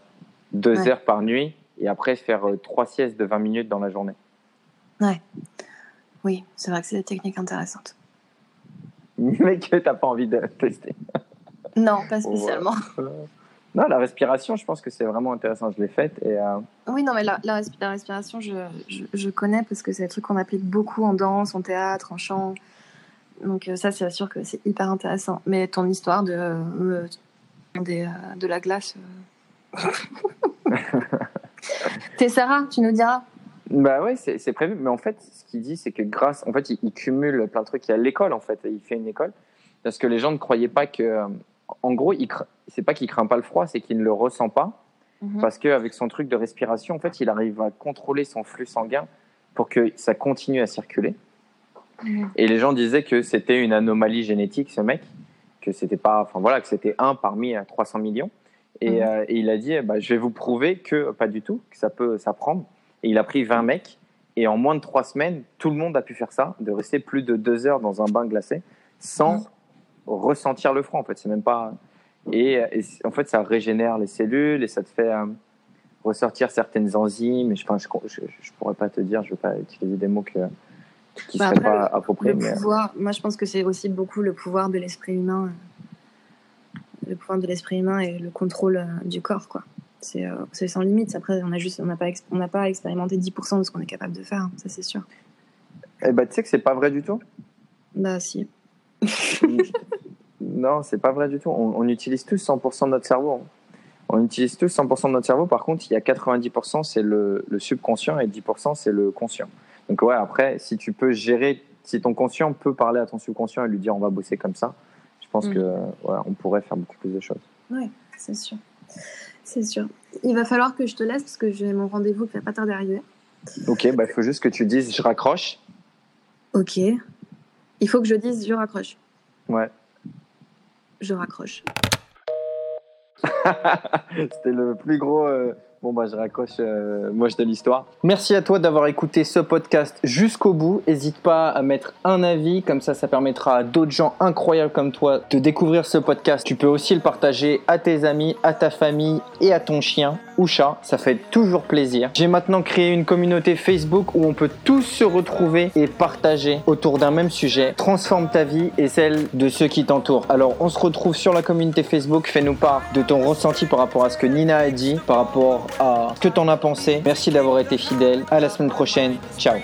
deux Ouais. heures par nuit et après faire trois siestes de 20 minutes dans la journée. Oui, c'est vrai que c'est des techniques intéressantes. Mais que t'as pas envie de tester. Non, pas spécialement. Non, la respiration, je pense que c'est vraiment intéressant. Je l'ai faite et euh, Oui, non, mais la, la, respi- la respiration, je, je, je connais parce que c'est des trucs qu'on applique beaucoup en danse, en théâtre, en chant. Donc euh, ça, c'est sûr que c'est hyper intéressant. Mais ton histoire de, euh, des, euh, de la glace... T'es Sarah, tu nous diras bah ouais, c'est prévu. Mais en fait, ce qu'il dit, c'est que grâce, en fait, il, il cumule plein de trucs. Il y a l'école, en fait. Il fait une école parce que les gens ne croyaient pas que, euh, en gros, il cra- c'est pas qu'il craint pas le froid, c'est qu'il ne le ressent pas Mhm. parce qu'avec son truc de respiration, en fait, il arrive à contrôler son flux sanguin pour que ça continue à circuler. Mhm. Et les gens disaient que c'était une anomalie génétique, ce mec, que c'était pas, enfin voilà, que c'était un parmi euh, 300 millions. Et, Mhm. euh, et il a dit, bah, je vais vous prouver que pas du tout, que ça peut s'apprendre. Et il a pris 20 mecs, et en moins de trois semaines, tout le monde a pu faire ça, de rester plus de deux heures dans un bain glacé sans Mhm. ressentir le froid. En fait, c'est même pas. Et, et en fait, ça régénère les cellules et ça te fait euh, ressortir certaines enzymes. Je, enfin, je, je, je pourrais pas te dire, je vais pas utiliser des mots que, qui Bah seraient après, pas appropriés. Le mais- pouvoir, moi je pense que c'est aussi beaucoup le pouvoir de l'esprit humain. euh, Le pouvoir de l'esprit humain et le contrôle euh, du corps, quoi. C'est euh, c'est sans limite. Après, on a juste, on n'a pas, on n'a pas expérimenté 10% de ce qu'on est capable de faire, hein, ça c'est sûr. Eh ben, tu sais que c'est pas vrai du tout? Bah si. non, c'est pas vrai du tout. On, on utilise tous 100% de notre cerveau. hein. On utilise tous 100% de notre cerveau. Par contre, il y a 90% c'est le, le subconscient et 10% c'est le conscient. Donc ouais, après, si tu peux gérer, si ton conscient peut parler à ton subconscient et lui dire on va bosser comme ça, je pense Mhm. que ouais, on pourrait faire beaucoup plus de choses. Oui, c'est sûr. C'est sûr. Il va falloir que je te laisse parce que j'ai mon rendez-vous qui va pas tarder à arriver. Ok, bah il faut juste que tu dises je raccroche. Ok. Il faut que je dise je raccroche. Ouais. Je raccroche. C'était le plus gros euh, Bon, bah, je raccroche euh, moche de l'histoire. Merci à toi d'avoir écouté ce podcast jusqu'au bout. N'hésite pas à mettre un avis, comme ça, ça permettra à d'autres gens incroyables comme toi de découvrir ce podcast. Tu peux aussi le partager à tes amis, à ta famille et à ton chien ou chat. Ça fait toujours plaisir. J'ai maintenant créé une communauté Facebook où on peut tous se retrouver et partager autour d'un même sujet. Transforme ta vie et celle de ceux qui t'entourent. Alors, on se retrouve sur la communauté Facebook. Fais-nous part de ton ressenti par rapport à ce que Nina a dit, par rapport à ce que t'en as pensé? Merci d'avoir été fidèle. À la semaine prochaine. Ciao.